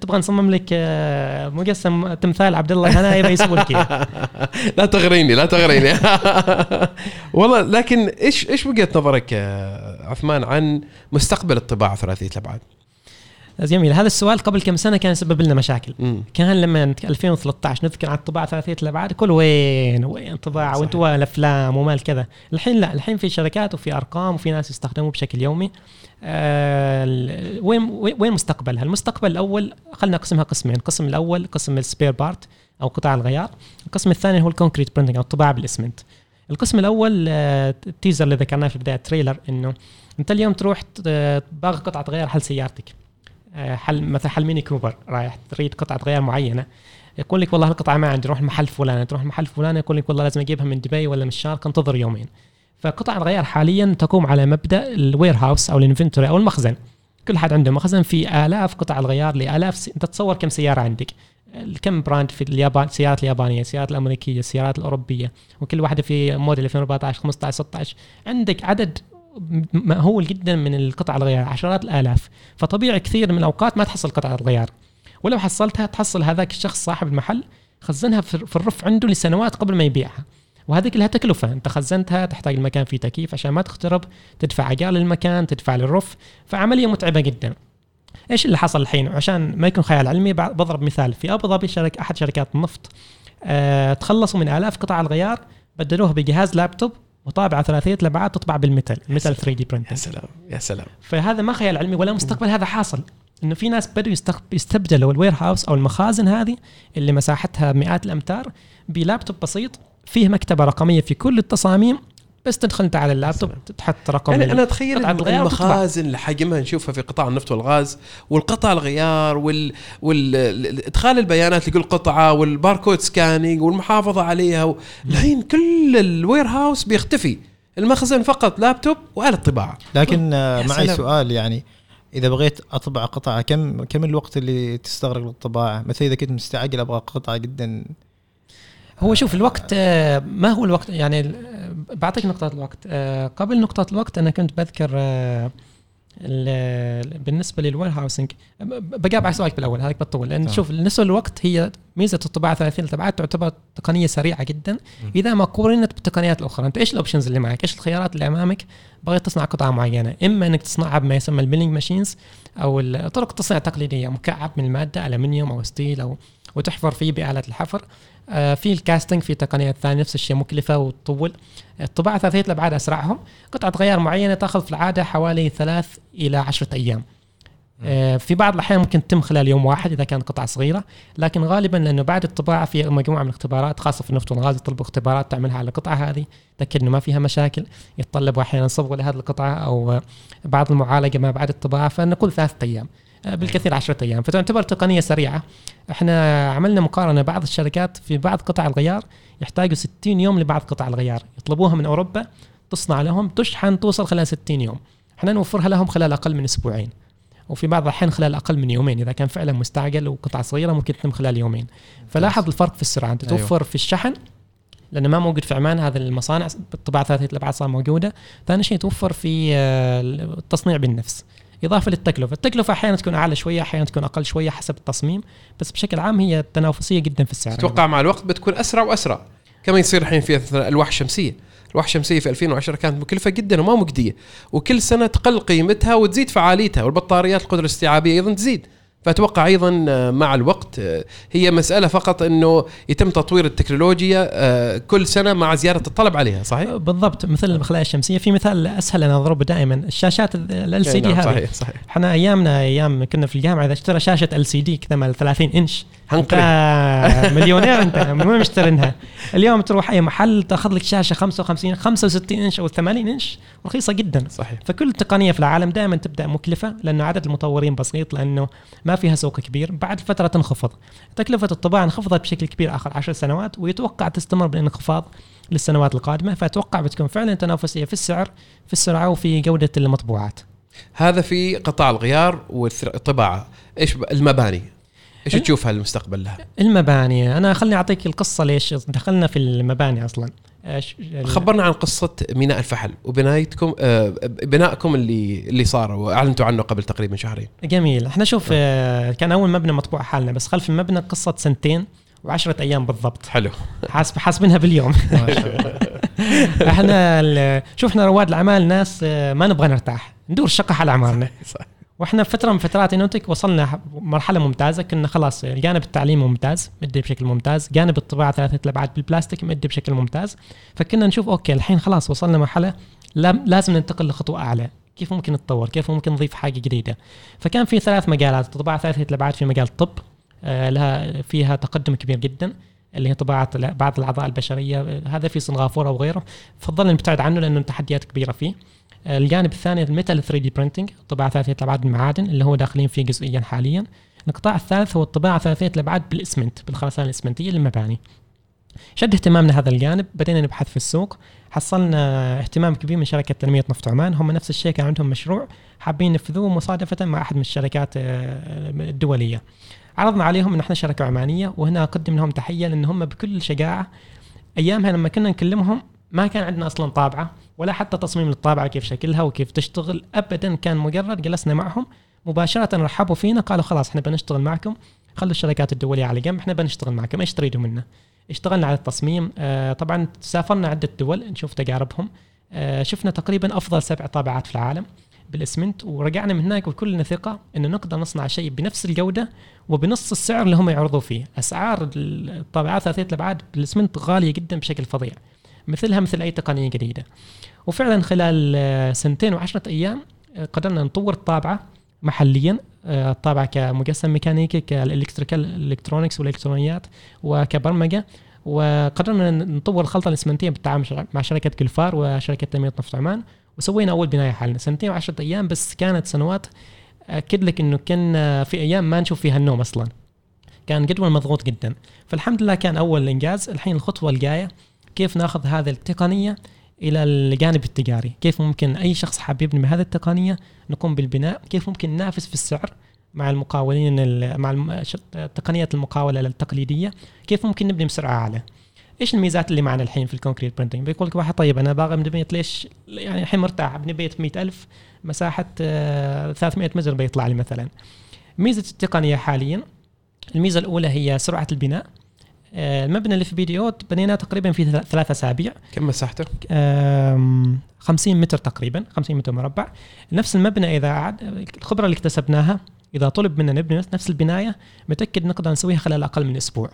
تبغى نصمم لك آه، مجسم تمثال عبد الله الهنائي تبغى يسوي لك لا تغريني لا تغريني. والله لكن إيش إيش وجهة نظرك عثمان عن مستقبل الطباعة ثلاثيه الابعاد؟ جميل. هذا السؤال قبل كم سنة كان يسبب لنا مشاكل. م. كان لما 2013 نذكر عن الطباعة ثلاثية الأبعاد كل وين وين طباعة وانتوا الأفلام ومال كذا. الحين لا الحين في شركات وفي أرقام وفي ناس يستخدموه بشكل يومي. آه وين وين مستقبلها؟ المستقبل الأول خلينا نقسمها قسمين. القسم الأول قسم ال spare part أو قطع الغيار. القسم الثاني هو ال concrete printing أو الطباعه بالاسمنت. القسم الأول آه ال teaser اللي ذكرناه في بداية ال trailer إنه أنت اليوم تروح تبغى قطعة غيار حل سيارتك؟ آه، حل مثلا حل ميني كوبر رايح تريد قطعة غيار معينة يقول لك والله القطعة ما عندي روح المحل فلان تروح المحل فلان يقول لك والله لازم أجيبها من دبي ولا من الشارقه انتظر يومين. فقطع الغيار حاليا تقوم على مبدأ ال warehouse أو ال inventory أو المخزن. كل حد عنده مخزن في آلاف قطع الغيار لآلاف س... أنت تصور كم سيارة عندك؟ كم براند في اليابان السيارات اليابانية السيارات الأمريكية السيارات الأوروبية وكل واحدة في موديل 2014 15 16 عندك عدد مهول جدا من القطع الغيار عشرات الآلاف. فطبيعي كثير من الأوقات ما تحصل قطعه الغيار. ولو حصلتها تحصل هذاك الشخص صاحب المحل خزنها في الرف عنده لسنوات قبل ما يبيعها. وهذيك لها تكلفة. أنت خزنتها تحتاج المكان فيه تكييف عشان ما تخترب تدفع أجار للمكان تدفع للرف. فعملية متعبة جدا. إيش اللي حصل الحين؟ عشان ما يكون خيال علمي بضرب مثال. في أبو ظبي شركه أحد شركات النفط أه تخلصوا من آلاف قطع الغيار بدلوها بجهاز لابتوب وطابعه ثلاثية الابعاد تطبع بال metal ال metal 3D print سلام يا سلام. فهذا ما خيال علمي ولا مستقبل هذا حاصل. إنه في ناس بدوا يستبدلوا ال warehouse أو المخازن هذه اللي مساحتها مئات الأمتار بلابتوب بسيط فيه مكتبة رقمية في كل التصاميم بس تدخل انت على اللابتوب تحط رقم يعني أنا أتخيل. المخازن اللي حجمها نشوفها في قطاع النفط والغاز والقطع الغيار وال وال ال- إدخال البيانات لكل قطعة وال barcode scanning والمحافظة عليها و... الحين كل ال warehouse بيختفي المخزن فقط لابتوب وآلة طباعة لكن آه، معي. سؤال يعني إذا بغيت أطبع قطعة كم كم الوقت اللي تستغرق للطباعة مثلا إذا كنت مستعجل أبغى قطعة جدا هو شوف الوقت آه، ما هو الوقت؟ يعني آه، بعطيك نقطة الوقت. آه، قبل نقطة الوقت أنا كنت بذكر ال- بالنسبة لل warehousing بجاوب على سؤالك بالأول هذاك بطول لأن. شوف بالنسبة للوقت هي ميزة الطباعة 30 الابعاد تعتبر تقنية سريعة جدا. إذا ما قورنت بالتقنيات الأخرى أنت إيش ال options اللي معك؟ إيش الخيارات اللي أمامك؟ بغيت تصنع قطعة معينة. إما أنك تصنعها بما يسمى ال milling machines أو طرق التصنيع التقليدية مكعب من المادة ألمنيوم أو steel أو وتحفر فيه بآلة الحفر. آه، في الكاستنج في تقنيات ثانية نفس الشيء مكلفه وتطول الطباعة ثلاثية الأبعاد أسرعهم. قطعة غيار معينة تأخذ في العادة حوالي ثلاث إلى عشرة أيام. آه، في بعض الأحيان ممكن تتم خلال يوم واحد إذا كانت قطعة صغيرة. لكن غالبا لأنه بعد الطباعة في مجموعة من الاختبارات خاصة في النفط والغاز يطلبوا اختبارات تعملها على القطعة هذه تأكد إنه ما فيها مشاكل. يتطلبوا أحيانا صبغه لهذه القطعة أو بعض المعالجة ما بعد الطباعة. فنقول ثلاثة أيام. بالكثير عشرة أيام. فتعتبر تقنية سريعة. إحنا عملنا مقارنة بعض الشركات في بعض قطع الغيار يحتاجوا 60 يوم لبعض قطع الغيار. يطلبوها من أوروبا تصنع لهم تشحن توصل خلال 60 يوم. إحنا نوفرها لهم خلال أقل من أسبوعين. وفي بعض الأحيان خلال أقل من يومين. إذا كان فعلا مستعجل وقطعه صغيرة ممكن تتم خلال يومين. فلاحظ الفرق في السرعة. أنت أيوة. توفر في الشحن لأنه ما موجود في عمان. هذا المصانع بالطباعه ثلاثيه الأبعاد صار موجودة. ثاني شيء توفر في آه، التصنيع بالنفس. إضافة للتكلفة. التكلفة أحيانا تكون أعلى شوية أحيانا تكون أقل شوية حسب التصميم بس بشكل عام هي تنافسية جدا في السعر. أتوقع مع الوقت بتكون أسرع وأسرع. كما يصير الحين في الواح الشمسية. الواح الشمسية في 2010 كانت مكلفة جدا وما مجدية. وكل سنة تقل قيمتها وتزيد فعاليتها والبطاريات القدرة الاستيعابية أيضا تزيد. فأتوقع أيضا آه، مع الوقت آه، هي مسألة فقط إنه يتم تطوير التكنولوجيا آه، كل سنة مع زياده الطلب عليها صحيح؟ بالضبط. مثل الخلايا الشمسية في مثال أسهل أنا أضربه دائما. الشاشات LCD نعم، هذه. صحيح صحيح. إحنا أيامنا أيام كنا في الجامعة إذا اشترى شاشة LCD كذا مال 30 إنش أنت مليونير أنت وين مشترينها؟ اليوم تروح أي محل تأخذ لك شاشة 55 65 إنش أو 80 إنش رخيصة جدا. صحيح. فكل تقنية في العالم دائما تبدأ مكلفة لأنه عدد المطورين بسيط لأنه ما فيها سوق كبير بعد فترة تنخفض تكلفة الطباعة انخفضت بشكل كبير آخر عشر سنوات ويتوقع تستمر بالانخفاض للسنوات القادمة. فأتوقع بتكون فعلا تنافسية في السعر في السرعة وفي جودة المطبوعات. هذا في قطاع الغيار والطباعة. إيش المباني؟ إيش تشوفها المستقبل لها؟ المباني. أنا خلني أعطيك القصة ليش دخلنا في المباني أصلا. خبرنا عن قصة ميناء الفحل وبنايتكم آه، بنائكم اللي اللي صار وأعلنتوا عنه قبل تقريبا شهرين. جميل. إحنا شوف آه، كان أول مبنى مطبوع حالنا بس خلف المبنى قصة سنتين وعشرة أيام بالضبط. حلو. حاسب حاسبينها باليوم. إحنا شوف إحنا رواد الأعمال ناس آه، ما نبغى نرتاح. ندور شقة على اعمارنا صح. وإحنا فترة من فترات انوتك وصلنا مرحلة ممتازة كنا خلاص الجانب التعليمي ممتاز مدي بشكل ممتاز جانب الطباعة ثلاثة الابعاد بالبلاستيك مدي بشكل ممتاز. فكنا نشوف أوكي الحين خلاص وصلنا مرحلة لا- لازم ننتقل لخطوة أعلى. كيف ممكن نتطور؟ كيف ممكن نضيف حاجة جديدة؟ فكان في ثلاث مجالات الطباعه ثلاثة الابعاد في مجال الطب آه، لها فيها تقدم كبير جدا اللي هي طباعة بعض الأعضاء البشرية آه، هذا في سنغافورة وغيره. فضلنا نبتعد عنه لأنه تحديات كبيرة فيه. الجانب الثاني ال metal 3D printing طباعة ثلاثية الابعاد بالمعادن اللي هو داخلين فيه جزئيا حاليا. القطاع الثالث هو الطباعة ثلاثية الابعاد بالإسمنت بالخرسانة الإسمنتية للمباني شد اهتمامنا هذا الجانب بدينا نبحث في السوق. حصلنا اهتمام كبير من شركة تنمية نفط عمان. هم نفس الشيء كان عندهم مشروع حابين ينفذوه مصادفة مع أحد من الشركات آه، الدولية. عرضنا عليهم إن إحنا شركة عمانية وهنا أقدم لهم تحية لأن هم بكل شجاعة أيامها لما كنا نكلمهم ما كان عندنا أصلا طابعة ولا حتى تصميم للطابعه كيف شكلها وكيف تشتغل ابدا كان مجرد جلسنا معهم مباشرة رحبوا فينا قالوا خلاص إحنا بنشتغل معكم خلوا الشركات الدولية على جنب إحنا بنشتغل معكم إيش تريدوا منا؟ اشتغلنا على التصميم آه طبعا سافرنا عدة دول نشوف تجاربهم آه شفنا تقريبا أفضل سبع طابعات في العالم بالاسمنت ورجعنا من هناك وكلنا ثقة إنه نقدر نصنع شيء بنفس الجودة وبنص السعر اللي هم يعرضوا فيه. أسعار الطابعات ثلاثية الأبعاد بالاسمنت غالية جدا بشكل فظيع. مثلها مثل أي تقنية جديدة. وفعلا خلال آه، سنتين وعشرة أيام آه، قدرنا نطور الطابعة محليا آه، الطابعة كقسم ميكانيكي ك ال electrical electronics والإلكترونيات وكبرمجة. وقدرنا نطور الخلطة الإسمنتية بالتعاون مع- شركة كلفار وشركة تنمية نفط عمان. وسوينا أول بناية حالنا. سنتين وعشرة أيام بس كانت سنوات أكد لك إنه كان في أيام ما نشوف فيها النوم أصلا. كان جدول مضغوط جدا. فالحمد لله كان أول إنجاز. الحين الخطوة الجاية كيف ناخذ هذه التقنية إلى الجانب التجاري؟ كيف ممكن أي شخص حاب يبني بهذه التقنية نقوم بالبناء؟ كيف ممكن ننافس في السعر مع المقاولين ال- مع تقنية المقاولة التقليدية؟ كيف ممكن نبني بسرعة أعلى؟ إيش الميزات اللي معنا الحين في ال concrete printing بيقول لك واحد طيب أنا باغي أبني بيت ليش؟ يعني الحين مرتاح أبني بيت 100000 مساحة آه، 300 متر بيطلع لي مثلا. ميزة التقنية حاليا الميزة الأولى هي سرعة البناء. آه، المبنى اللي في PDO بنيناه تقريبا في ثلا- ثلاث أسابيع. كم مساحته؟ آم، 50 متر تقريبا 50 متر مربع. نفس المبنى إذا عاد الخبرة اللي اكتسبناها إذا طلب منا نبني نفس البناية متأكد نقدر نسويها خلال أقل من أسبوع.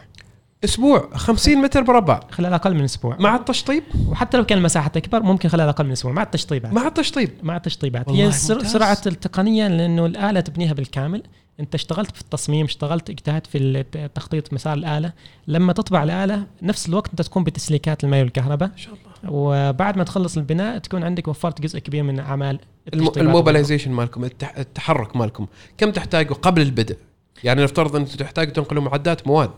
أسبوع 50 متر مربع خلال أقل من أسبوع. مع التشطيب؟ وحتى لو كان المساحة أكبر ممكن خلال أقل من أسبوع. مع التشطيبات. مع التشطيب. مع التشطيبات. هي سر ممتاز. سرعة التقنية لأنه الآلة تبنيها بالكامل. أنت اشتغلت في التصميم اشتغلت اجتهدت في تخطيط مسار الآلة. لما تطبع الآلة نفس الوقت أنت تقوم بتسليكات الماء والكهرباء. ما شاء الله. وبعد ما تخلص البناء تكون عندك وفرت جزء كبير من أعمال. ال mobilization مالكم التح- التحرك مالكم كم تحتاجوا قبل البدء؟ يعني نفترض ان أنتم تحتاجوا تنقلوا معدات مواد.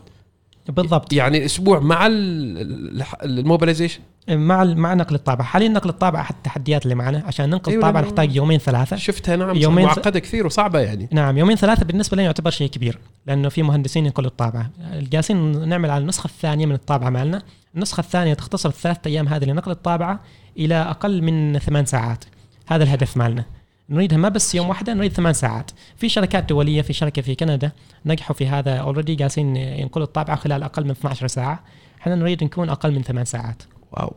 بالضبط. يعني أسبوع مع ال- الح- ال mobilization؟ مع مع نقل الطابعه حاليا نقل الطابعه أحد التحديات اللي معنا عشان ننقل أيوة، الطابعه نحتاج يومين ثلاثة. شفتها نعم يومين معقدة كثير وصعبة يعني. نعم يومين ثلاثة بالنسبة لنا يعتبر شيء كبير لأنه في مهندسين ينقلوا الطابعه جالسين نعمل على النسخة الثانية من الطابعه مالنا. النسخة الثانية تختصر الثلاث أيام هذه لنقل الطابعه إلى أقل من ثمان ساعات. هذا الهدف مالنا. نريدها ما بس يوم واحدة نريد ثمان ساعات. في شركات دولية في شركة في كندا نجحوا في هذا already جالسين ينقلوا الطابعة خلال أقل من 12 ساعة. إحنا نريد نكون أقل من ثمان ساعات. wow.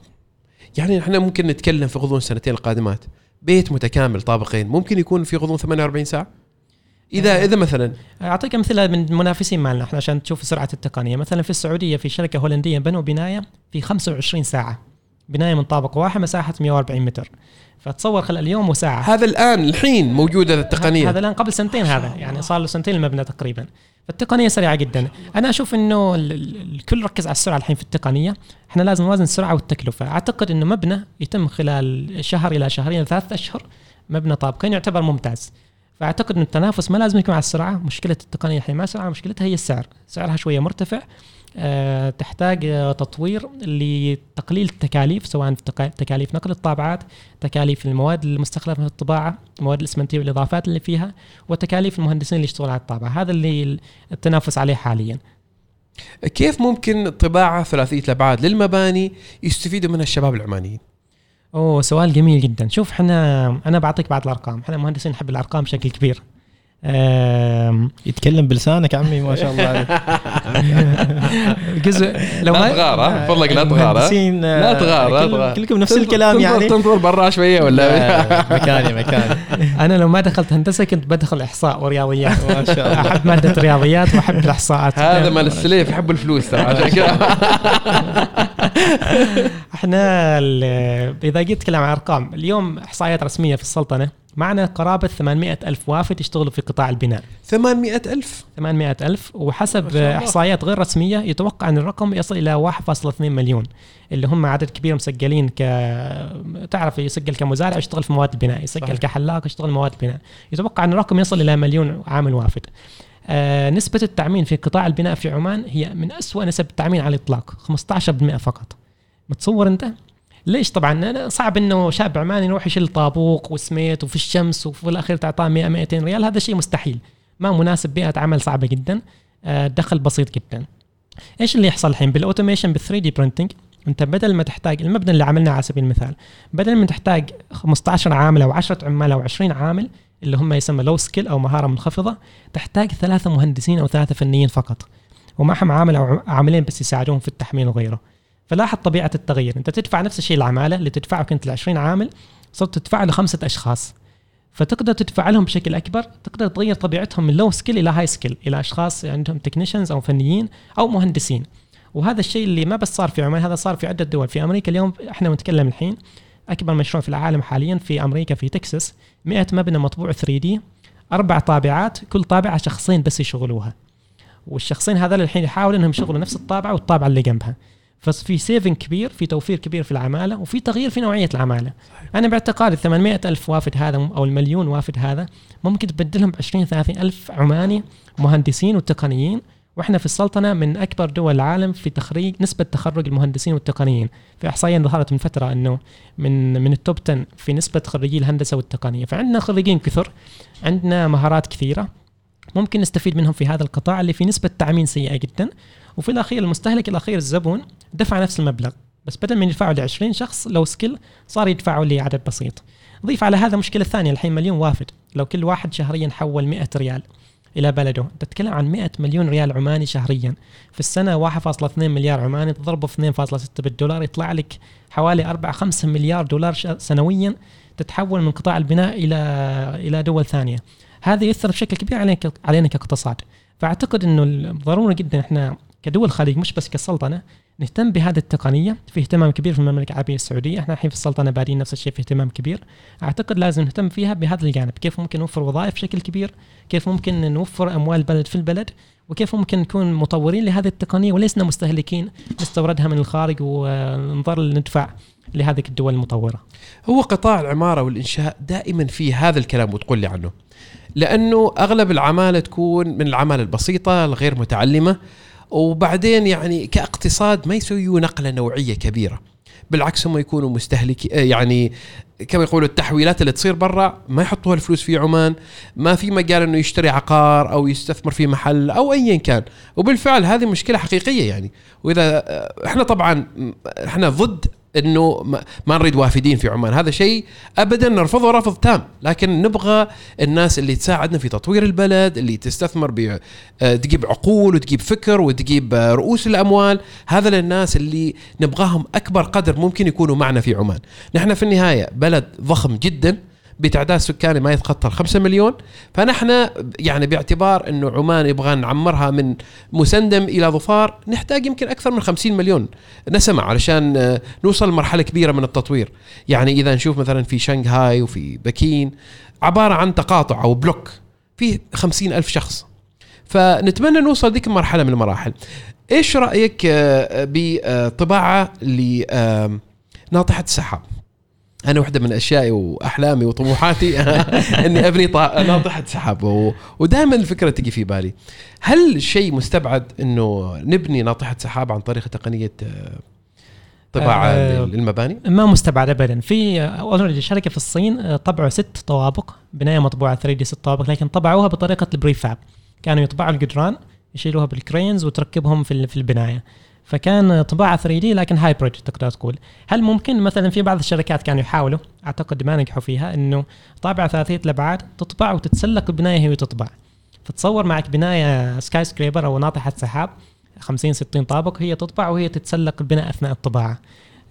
يعني إحنا ممكن نتكلم في غضون السنتين القادمات. بيت متكامل طابقين. ممكن يكون في غضون 48 ساعة؟ إذا إذا مثلا. أعطيك امثله من المنافسين مالنا. إحنا عشان تشوف سرعة التقنية. مثلا في السعودية في شركة هولندية بنوا بناية في 25 ساعة. بناية من طابق واحد مساحة 140 متر. فتصور خلال يوم وساعة. هذا الآن الحين موجودة التقنية. هذا الآن قبل سنتين هذا يعني صار له سنتين المبنى تقريبا. فالتقنية سريعة جدا. أنا أشوف إنه ال- ال- الكل ركز على السرعة الحين في التقنية. إحنا لازم نوازن السرعة والتكلفة. أعتقد إنه مبنى يتم خلال شهر إلى شهرين إلى ثلاثة أشهر مبنى طابقين يعتبر ممتاز. فأعتقد ان التنافس ما لازم يكون على السرعة. مشكلة التقنية الحين ما سرعه مشكلتها هي السعر. سعرها شوية مرتفع. تحتاج آه، تطوير لتقليل التكاليف سواء تكا- تكاليف نقل الطابعات تكاليف المواد المستخدمة في الطباعة المواد الإسمنتية والإضافات اللي فيها وتكاليف المهندسين اللي يشتغلون على الطابعة. هذا اللي التنافس عليه حاليا. كيف ممكن طباعه ثلاثية الأبعاد للمباني يستفيدوا منها الشباب العمانيين؟ أوه سؤال جميل جدا. شوف إحنا أنا بعطيك بعض الأرقام. إحنا مهندسين نحب الأرقام بشكل كبير. يتكلم بلسانك عمي ما شاء الله عليك. جزء لو لا ما تغار ها؟ فضلك لا تغار ها؟ المهندسين، لا آه، تغار لا تغار كلكم نفس الكلام تنظر- يعني. تنظر برا شوية ولا؟ لا، مكاني مكاني. أنا لو ما دخلت هندسة كنت بدخل إحصاء ورياضيات. ما شاء الله. أحب مادة الرياضيات وأحب الإحصاءات. هذا مال السليف يحب الفلوس ترى عشان كذا. إحنا إذا جيت اتكلم عن أرقام اليوم إحصائيات رسمية في السلطنة. معنا قرابة 800 ألف وافد يشتغلوا في قطاع البناء 800 ألف 800 ألف وحسب. إحصائيات غير رسمية يتوقع أن الرقم يصل إلى 1.2 مليون اللي هم عدد كبير مسجلين ك تعرف يسجل كمزارع يشتغل في مواد البناء يسجل صحيح. كحلاق يشتغل مواد البناء يتوقع أن الرقم يصل إلى مليون عامل وافد آه نسبة التعمين في قطاع البناء في عمان هي من أسوأ نسب التعمين على الإطلاق 15% فقط متصور أنت؟ ليش طبعا؟ صعب إنه شاب عماني يروح يشيل طابوق وسميت وفي الشمس وفي الأخير تعطاه 100 200 ريال هذا شيء مستحيل. ما مناسب بيئة عمل صعبة جدا. آه، دخل بسيط جدا. إيش اللي يحصل الحين؟ بال automation بال 3D printing أنت بدل ما تحتاج المبنى اللي عملناه على سبيل المثال بدل ما تحتاج 15 عامل أو 10 عمال أو 20 عامل اللي هم يسمى low skill أو مهارة منخفضة تحتاج ثلاثة مهندسين أو ثلاثة فنيين فقط. ومعهم عامل أو عاملين بس يساعدوهم في التحميل وغيره. فلاحظ طبيعة التغيير. أنت تدفع نفس الشيء العماله اللي تدفعه كنت ل 20 عامل صرت تدفع لخمسه أشخاص. فتقدر تدفع لهم بشكل أكبر تقدر تغير طبيعتهم من low skill إلى high skill إلى أشخاص عندهم technicians أو فنيين أو مهندسين. وهذا الشيء اللي ما بس صار في عمان هذا صار في عده دول. في أمريكا اليوم إحنا نتكلم الحين أكبر مشروع في العالم حاليا في أمريكا في تكساس 100 مبنى مطبوع 3D أربع طابعات كل طابعة شخصين بس يشغلوها. والشخصين هذول الحين يحاولوا إنهم يشغلوا نفس الطابعة والطابعة اللي جنبها. ففي saving كبير في توفير كبير في العمالة وفي تغيير في نوعية العمالة. صحيح. أنا باعتقادي 800 ألف وافد هذا أو المليون وافد هذا ممكن تبدلهم ب 20 30 ألف عماني مهندسين وتقنيين. وإحنا في السلطنة من أكبر دول العالم في تخريج نسبة تخرج المهندسين والتقنيين. في إحصائية ظهرت من فترة إنه من من ال top 10 في نسبة خريجي الهندسة والتقنية. فعندنا خريجين كثر عندنا مهارات كثيرة. ممكن نستفيد منهم في هذا القطاع اللي في نسبة تعمين سيئة جدا. وفي الأخير المستهلك الأخير الزبون دفع نفس المبلغ بس بدل من يدفعوا ل 20 شخص low skill صار يدفعوا لعدد بسيط. ضيف على هذا مشكلة ثانية الحين مليون وافد. لو كل واحد شهريا حول 100 ريال إلى بلده. تتكلم عن 100 مليون ريال عماني شهريا. في السنة 1.2 مليار عماني تضربه في 2.6 بالدولار يطلع لك حوالي 4 5 مليار دولار سنويا تتحول من قطاع البناء إلى إلى دول ثانية. هذا ياثر بشكل كبير علينا علينا كاقتصاد. فأعتقد إنه ضروري جدا إحنا كدول خليج مش بس كسلطنة نهتم بهذه التقنية في اهتمام كبير في المملكة العربية السعودية. إحنا الحين في السلطنة بادين نفس الشيء في اهتمام كبير. أعتقد لازم نهتم فيها بهذا الجانب. كيف ممكن نوفر وظائف بشكل كبير؟ كيف ممكن نوفر أموال البلد في البلد؟ وكيف ممكن نكون مطورين لهذه التقنية ولسنا مستهلكين نستوردها من الخارج ونظل ندفع لهذه الدول المطورة. هو قطاع العمارة والإنشاء دائما في هذا الكلام وتقول لي عنه. لأنه أغلب العمالة تكون من العمالة البسيطة الغير متعلمة. وبعدين يعني كاقتصاد ما يسويوا نقلة نوعية كبيرة بالعكس هم يكونوا مستهلك يعني كما يقولوا التحويلات اللي تصير برا ما يحطوها الفلوس في عمان ما في مجال إنه يشتري عقار أو يستثمر في محل أو ايا كان. وبالفعل هذه مشكلة حقيقية يعني. وإذا إحنا طبعا إحنا ضد إنه ما نريد وافدين في عمان. هذا شيء ابدا نرفضه رفض تام. لكن نبغى الناس اللي تساعدنا في تطوير البلد اللي تستثمر ب آه، تجيب عقول وتجيب فكر وتجيب آه، رؤوس الأموال هذا للناس اللي نبغاهم أكبر قدر ممكن يكونوا معنا في عمان. نحن في النهاية بلد ضخم جدا. بتعداد سكاني ما يتخطى 5 مليون. فنحن يعني باعتبار إنه عمان يبغى نعمرها من مسندم إلى ظفار نحتاج يمكن أكثر من 50 مليون. نسمة علشان آه، نوصل لمرحلة كبيرة من التطوير. يعني إذا نشوف مثلا في شنغهاي وفي بكين عبارة عن تقاطع أو بلوك في خمسين ألف شخص. فنتمنى نوصل ذيك المرحلة من المراحل. إيش رأيك آه، بطباعة لناطحه السحاب؟ أنا واحدة من أشيائي وأحلامي وطموحاتي إني أبني ناطحه سحاب. ودائما الفكرة تجي في بالي. هل شيء مستبعد إنه نبني ناطحة سحاب عن طريق تقنية آه، طباعة آه للمباني؟ ما مستبعد ابدا. في already شركة في الصين آه، طبعوا ست طوابق. بناية مطبوعة 3D ست طوابق لكن طبعوها بطريقة ال prefab. كانوا يطبعوا الجدران يشيلوها بال cranes وتركبهم في في البناية. فكان طباعة 3D لكن hybrid تقدر تقول. هل ممكن مثلا في بعض الشركات كانوا يحاولوا؟ أعتقد ما نجحوا فيها إنه طابعة ثلاثية الابعاد تطبع وتتسلق البنايه هي وتطبع فتصور معك بناية skyscraper أو ناطحة سحاب 50 60 طابق هي تطبع وهي تتسلق البناء أثناء الطباعة.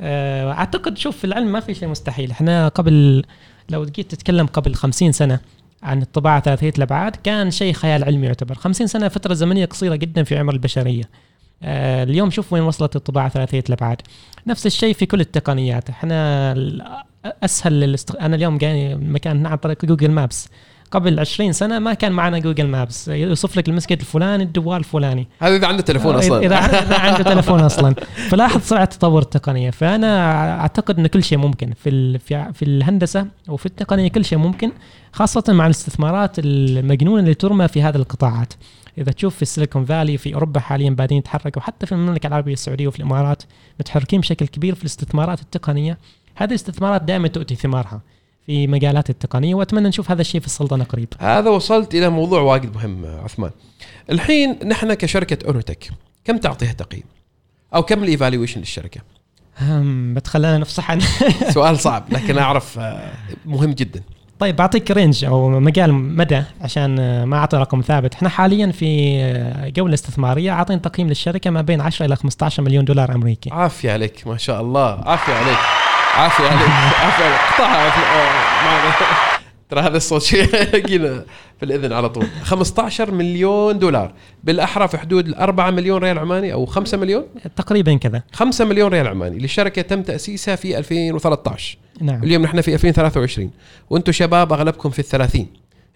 آه، أعتقد شوف في العلم ما في شيء مستحيل. إحنا قبل لو جيت تتكلم قبل 50 سنة عن الطباعة ثلاثية الابعاد كان شيء خيال علمي يعتبر. 50 سنة فترة زمنية قصيرة جدا في عمر البشرية. اليوم شوف وين وصلت الطباعة ثلاثية الابعاد نفس الشيء في كل التقنيات. إحنا أسهل الاست... أنا اليوم جاي مكان عن طريق Google Maps. قبل 20 سنة ما كان معنا Google Maps. يوصف لك المسجد الفلاني الدوار الفلاني. هذا إذا عنده تليفون أصلا. إذا عنده تليفون أصلا. فلاحظ سرعة تطور التقنية. فأنا أعتقد إن كل شيء ممكن في في الهندسة وفي التقنية كل شيء ممكن خاصة مع الاستثمارات المجنونة اللي ترمى في هذه القطاعات. إذا تشوف في السيليكون فالي في أوروبا حاليا بادين يتحركوا حتى في المملكة العربية السعودية وفي الإمارات متحركين بشكل كبير في الاستثمارات التقنية هذه الاستثمارات دائما تؤتي ثمارها في مجالات التقنية وأتمنى نشوف هذا الشيء في السلطنة قريب. هذا وصلت إلى موضوع واجد مهم عثمان. الحين نحن كشركة Innotech كم تعطيها تقييم؟ أو كم ال evaluation للشركة؟ بتخلينا نفصح عن سؤال صعب لكن أعرف آه، مهم جدا. طيب بعطيك range أو مجال مدى عشان ما أعطي رقم ثابت، إحنا حاليا في جولة استثمارية عاطين تقييم للشركة ما بين 10 إلى 15 مليون دولار أمريكي. عافية عليك ما شاء الله، عافية عليك. عافية عليك. عافية عليك. قطعها ترى هذا الصوت شيء لقينا في الإذن على طول. 15 مليون دولار. بالاحرى في حدود ال 4 مليون ريال عماني أو 5 مليون؟ تقريبا كذا. 5 مليون ريال عماني. للشركة تم تأسيسها في 2013 نعم. اليوم نحن في 2023 وأنتم شباب أغلبكم في الثلاثين.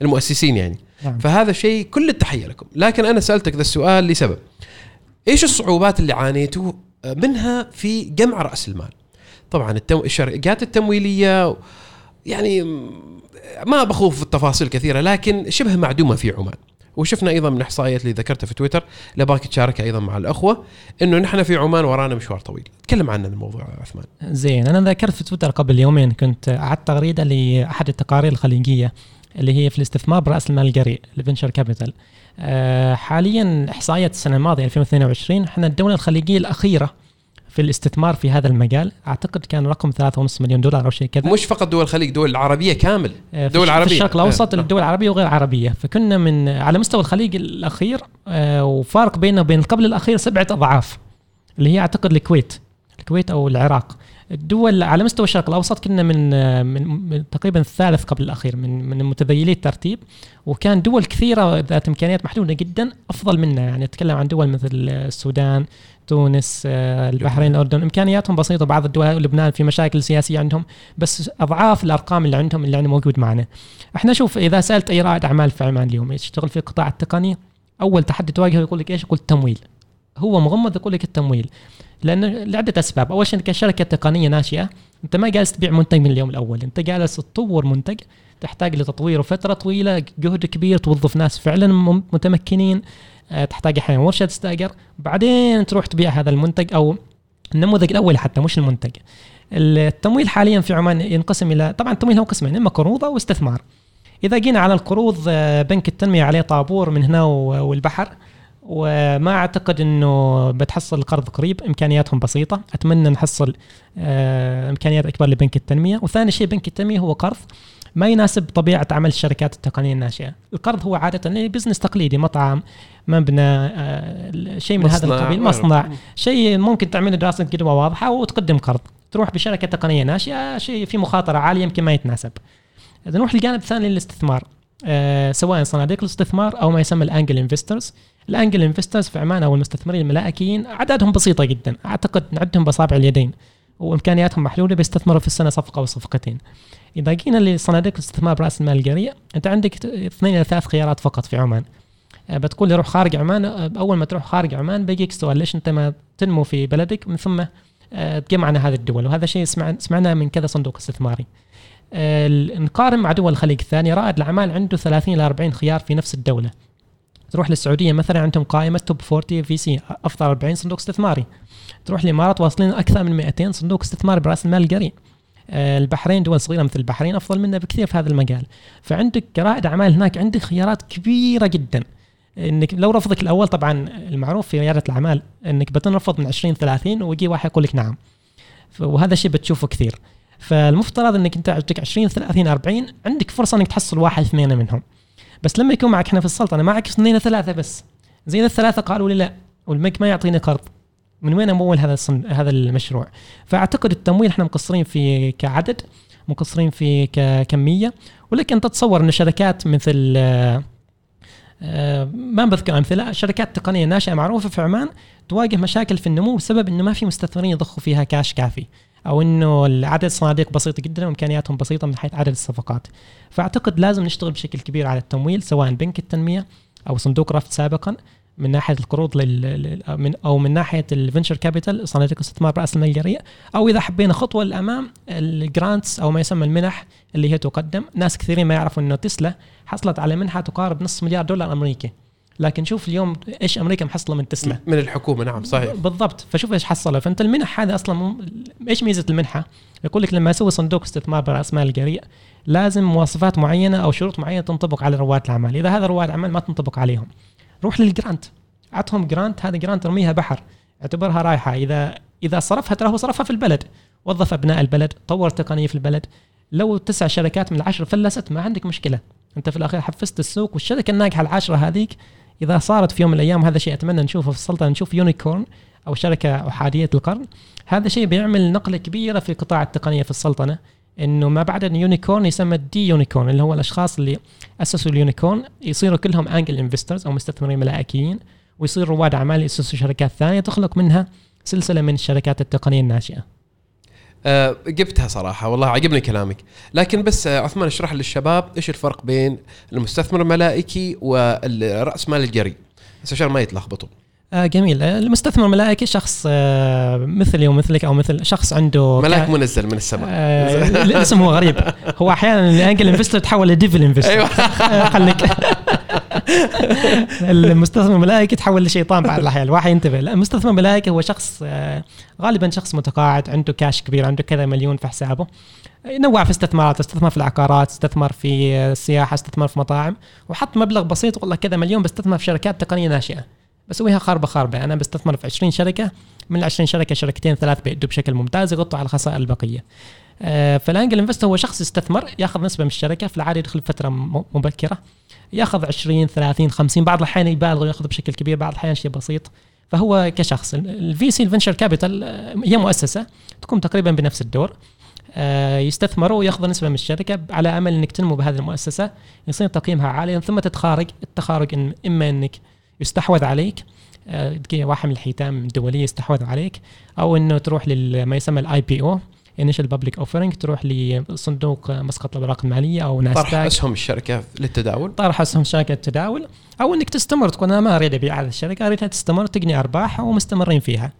المؤسسين يعني. نعم. فهذا شيء كل التحية لكم. لكن أنا سألتك ذا السؤال لسبب. إيش الصعوبات اللي عانيتوا منها في جمع رأس المال؟ طبعا التم... الشركات التمويلية يعني ما بخوض في التفاصيل كثيرة لكن شبه معدومة في عمان. وشفنا أيضا من الاحصائيات اللي ذكرتها في تويتر اللي بعدك تشاركها أيضا مع الأخوة إنه نحن في عمان ورانا مشوار طويل. تكلم عن الموضوع عثمان. زين أنا ذكرت في تويتر قبل يومين كنت اعدت تغريدة لأحد التقارير الخليجية اللي هي في الاستثمار برأس المال الجريء ال venture capital أه حاليا احصائيات السنة الماضية 2022 إحنا الدولة الخليجية الأخيرة في الاستثمار في هذا المجال أعتقد كان رقم 3.5 مليون دولار أو شيء كذا. مش فقط دول الخليج دول العربية كامل. آه، دول عربية. في الشرق الأوسط آه. الدول العربية وغير عربيه فكنا من على مستوى الخليج الأخير آه، وفارق بيننا وبين قبل الأخير سبعة أضعاف اللي هي أعتقد الكويت الكويت أو العراق. الدول على مستوى الشرق الأوسط كنا من آه، من, من تقريبا الثالث قبل الأخير من من متذيلي الترتيب. وكان دول كثيرة ذات إمكانيات محدودة جدا أفضل منا يعني نتكلم عن دول مثل السودان تونس آه، البحرين الأردن. إمكانياتهم بسيطة بعض الدول لبنان في مشاكل سياسية عندهم بس أضعاف الأرقام اللي عندهم اللي يعني موجود معنا. إحنا شوف إذا سألت أي رائد أعمال في عمان اليوم يشتغل في القطاع التقني أول تحدي تواجهه يقول لك إيش؟ يقول التمويل. هو مغمض يقول لك التمويل. لأن لعدة أسباب. أول شيء كشركة تقنية ناشئة أنت ما جالس تبيع منتج من اليوم الأول. أنت جالس تطور منتج تحتاج لتطويره فترة طويلة جهد كبير توظف ناس فعلا متمكنين. تحتاج أحيانا ورشة تستأجر. بعدين تروح تبيع هذا المنتج أو النموذج الأول حتى مش المنتج. التمويل حاليا في عمان ينقسم إلى طبعا التمويل هو قسمين إما قروض أو استثمار. إذا جينا على القروض آه، بنك التنمية عليه طابور من هنا والبحر. وما أعتقد إنه بتحصل القرض قريب إمكانياتهم بسيطة. أتمنى نحصل آه، إمكانيات أكبر لبنك التنمية. وثاني شيء بنك التنمية هو قرض ما يناسب طبيعة عمل الشركات التقنية الناشئة. القرض هو عادة business تقليدي مطعم مبنى آه، شيء من هذا. القبيل مصنع. شيء ممكن تعمل دراسة جدوى واضحة وتقدم قرض تروح بشركة تقنية ناشئة شيء في مخاطرة عالية يمكن ما يتناسب. إذا نروح للجانب الثاني للاستثمار. آه سواء صناديق الاستثمار أو ما يسمى ال angel investors ال angel investors في عمان أو المستثمرين الملائكيين أعدادهم بسيطة جدا. أعتقد نعدهم باصابع اليدين وإمكانياتهم محدوده بيستثمروا في السنة صفقة أو صفقتين إذا جينا لصناديق الاستثمار برأس المال القرية أنت عندك اثنين إلى ثلاث خيارات فقط في عمان. بتقول لي روح خارج عمان. آه، أول ما تروح خارج عمان بيجيك سؤال ليش أنت ما تنمو في بلدك؟ من ثم آه، تجمعنا هذه الدول. وهذا شيء سمع سمعناه من كذا صندوق استثماري. آه، نقارن مع دول الخليج الثانية رائد الأعمال عنده 30 إلى 40 خيار في نفس الدولة. تروح للسعودية مثلا عندهم قائمة توب 40 في سي أفضل 40 صندوق استثماري. تروح الإمارات واصلين أكثر من 200 صندوق استثماري برأس المال القريء آه، البحرين دول صغيرة مثل البحرين أفضل منا بكثير في هذا المجال. فعندك كرائد أعمال هناك عندك خيارات كبيرة جدا. إنك لو رفضك الأول طبعا المعروف في رياده الأعمال إنك بتنرفض من 20 30 ويجي واحد يقول لك نعم. وهذا الشيء بتشوفه كثير. فالمفترض إنك أنت عندك 20 30 40 عندك فرصة إنك تحصل واحد اثنين منهم. بس لما يكون معك هنا في السلطنة معك اثنين ثلاثة بس. زين الثلاثة قالوا لي لا والبنك ما يعطيني قرض. من وين أمول هذا الصن... هذا المشروع؟ فأعتقد التمويل إحنا مقصرين في كعدد مقصرين في ككميه ولكن تتصور إن شركات مثل ما بذكر أمثلة. شركات تقنية ناشئة معروفة في عمان تواجه مشاكل في النمو بسبب إنه ما في مستثمرين يضخوا فيها كاش كافي أو إنه عدد الصناديق بسيط جدا وإمكانياتهم بسيطة من حيث عدد الصفقات. فأعتقد لازم نشتغل بشكل كبير على التمويل سواء بنك التنمية أو صندوق رفد سابقا. من ناحية القروض لل... من أو من ناحية ال venture capital صناديق الاستثمار براس المال الجريء. أو إذا حبينا خطوة للأمام ال grants أو ما يسمى المنح اللي هي تقدم. ناس كثيرين ما يعرفوا إنه تسلا حصلت على منحة تقارب نصف مليار دولار أمريكي. لكن شوف اليوم إيش أمريكا محصلة من تسلا. من الحكومة نعم صحيح. بالضبط. فشوف إيش حصله فأنت المنح هذه أصلا مم... إيش ميزة المنحة؟ يقول لك لما أسوي صندوق استثمار برأس مال الجريء لازم مواصفات معينة أو شروط معينة تنطبق على رواد الأعمال، إذا هذا رواد الأعمال ما تنطبق عليهم. روح لل grant. اعطهم grant هذا grant ارميها بحر. اعتبرها رايحه إذا إذا صرفها ترى هو صرفها في البلد. وظف أبناء البلد طور تقنية في البلد. لو تسع شركات من العشر فلّست ما عندك مشكلة. أنت في الأخير حفزت السوق والشركة الناجحة العاشرة هذيك. إذا صارت في يوم من الأيام هذا شيء أتمنى نشوفه في السلطنة نشوف unicorn أو شركة احاديه القرن. هذا شيء بيعمل نقلة كبيرة في قطاع التقنية في السلطنة. إنه ما بعد ال unicorn يسمى ال the unicorn اللي هو الأشخاص اللي أسسوا ال unicorn يصيروا كلهم angel investors أو مستثمرين ملائكيين ويصيروا رواد أعمال يأسسوا شركات ثانية تخلق منها سلسلة من الشركات التقنية الناشئة. أه جبتها صراحة والله عجبني كلامك. لكن بس آه، عثمان اشرح للشباب إيش الفرق بين المستثمر الملائكي والراس مال الجري عشان ما يتلخبطوا. آه جميل. آه، المستثمر الملائكي شخص آه مثلي ومثلك أو مثل شخص عنده ملاك كا- منزل من السماء. آه الاسم هو غريب. هو أحيانا ال angel investor تحول ل devil investor أيوه. خليك. المستثمر الملائكي تحول لشيطان بعض الأحيان. الواحد ينتبه. لا المستثمر الملائكي هو شخص آه، غالبا شخص متقاعد عنده كاش كبير عنده كذا مليون في حسابه. ينوع في استثمارات استثمر في العقارات استثمر في السياحة استثمر في مطاعم. وحط مبلغ بسيط والله كذا مليون بستثمر في شركات تقنية ناشئة. بسويها خاربة خاربة. أنا بستثمر في 20 شركة من ال 20 شركة شركتين ثلاث بيأدوا بشكل ممتاز يغطوا على الخسائر البقيه آه، فال angel investor هو شخص يستثمر ياخذ نسبة من الشركة في العاده يدخل فترة مبكرة. ياخذ 20 30 50 بعض الأحيان يبالغ وياخذ بشكل كبير بعض الأحيان شيء بسيط. فهو كشخص. ال VC ال venture capital هي مؤسسة تقوم تقريبا بنفس الدور. آه، يستثمروا وياخذوا نسبة من الشركة على أمل إنك تنمو بهذه المؤسسة يصير تقييمها عاليا ثم تتخارج التخارج إن إما إنك يستحوذ عليك آه، واحد من الحيتان الدولية يستحوذ عليك أو إنه تروح لما يسمى ال IPO initial public offering تروح لصندوق مسقط الأوراق المالية أو طرح ناسداك أسهم الشركة للتداول طرح أسهم شركه التداول أو إنك تستمر تكون أنا ما أريد أبيع هذه الشركة اريدها تستمر تجني أرباح ومستمرين فيها.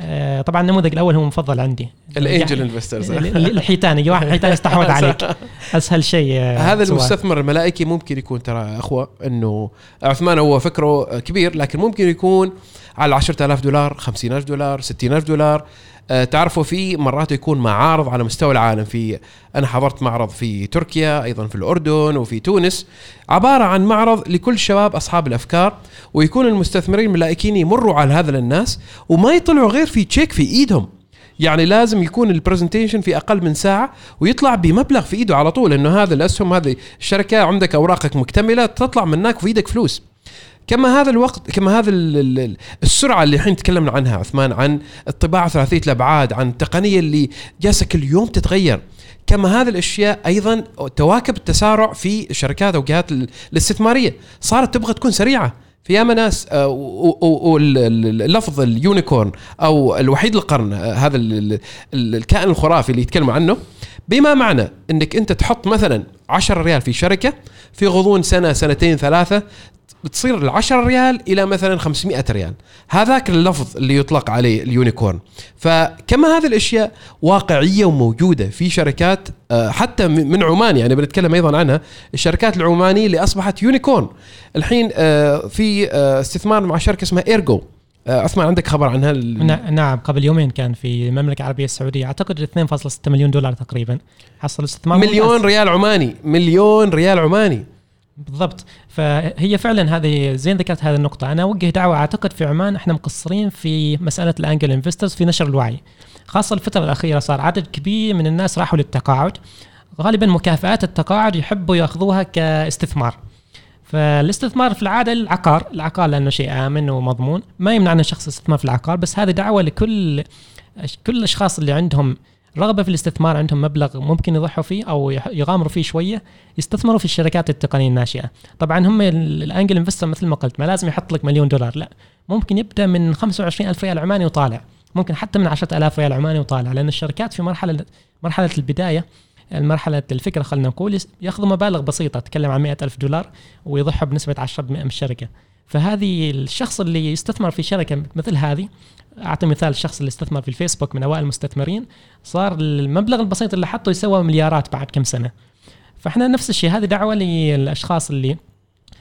آه، طبعا النموذج الأول هو مفضل عندي. ال angel investors ال- ال- الحيتان يجي واحد حيتان يستحوذ عليك. أسهل شيء آه، هذا سواء. المستثمر الملائكي ممكن يكون ترى أخوة إنه عثمان هو فكره كبير لكن ممكن يكون على 10000 دولار 50000 دولار 60000 دولار. تعرفوا في مرات يكون معارض على مستوى العالم. في أنا حضرت معرض في تركيا أيضا في الأردن وفي تونس عبارة عن معرض لكل شباب أصحاب الأفكار ويكون المستثمرين الملائكيين يمروا على هذا الناس وما يطلعوا غير في تشيك في إيدهم. يعني لازم يكون ال presentation في أقل من ساعة ويطلع بمبلغ في إيده على طول انه هذا الأسهم هذه الشركة عندك أوراقك مكتملة تطلع منك وفي إيدك فلوس. كما هذا الوقت كما هذا ال- ال- ال- السرعة اللي الحين تكلمنا عنها عثمان عن الطباعة ثلاثية الأبعاد عن التقنية اللي جالسة كل يوم تتغير. كما هذه الأشياء أيضا تواكب التسارع في الشركات أو الجهات ال- الاستثمارية. صارت تبغى تكون سريعة. في ياما ناس آه، واللفظ ال unicorn أو الوحيد القرن آه، هذا ال- ال- ال- الكائن الخرافي اللي يتكلموا عنه بما معنى إنك أنت تحط مثلا 10 ريال في شركة في غضون سنة سنتين ثلاثة بتصير ال 10 ريال إلى مثلا 500 ريال. هذاك اللفظ اللي يطلق عليه ال unicorn. فكما هذه الأشياء واقعية وموجودة في شركات آه، حتى من عمان يعني بنتكلم أيضا عنها الشركات العمانية اللي أصبحت unicorn. الحين آه، في آه، استثمار مع شركة اسمها إيرجو. عثمان عندك خبر عنها؟ نعم قبل يومين كان في المملكة العربية السعودية أعتقد 2.6 مليون دولار تقريبا حصل استثمار. مليون. ريال عماني. مليون ريال عماني. بالضبط. فهي فعلا هذه زين ذكرت هذه النقطة. أنا أوجه دعوة أعتقد في عمان إحنا مقصرين في مسألة ال angel investors في نشر الوعي. خاصة الفترة الأخيرة صار عدد كبير من الناس راحوا للتقاعد. غالبا مكافآت التقاعد يحبوا يأخذوها كاستثمار. فالاستثمار في العادة العقار، العقار لأنه شيء آمن ومضمون، ما يمنع ان الشخص يستثمر في العقار بس هذه دعوة لكل كل الأشخاص اللي عندهم رغبة في الاستثمار عندهم مبلغ ممكن يضحوا فيه أو يغامروا فيه شوية يستثمروا في الشركات التقنية الناشئة. طبعا هم ال- الأنجل انفستر مثل ما قلت ما لازم يحط لك مليون دولار لا. ممكن يبدأ من 25 ألف ريال عماني وطالع. ممكن حتى من 10000 ريال عماني وطالع لأن الشركات في مرحلة مرحلة البداية مرحلة الفكرة خلينا نقول ياخذوا مبالغ بسيطة تتكلم عن 100 ألف دولار ويضحوا بنسبة 10% من الشركة. فهذه الشخص اللي يستثمر في شركة مثل هذه أعطي مثال الشخص اللي استثمر في الفيسبوك من أوائل المستثمرين صار المبلغ البسيط اللي حطه يسوى مليارات بعد كم سنة. فإحنا نفس الشيء هذه دعوة للأشخاص اللي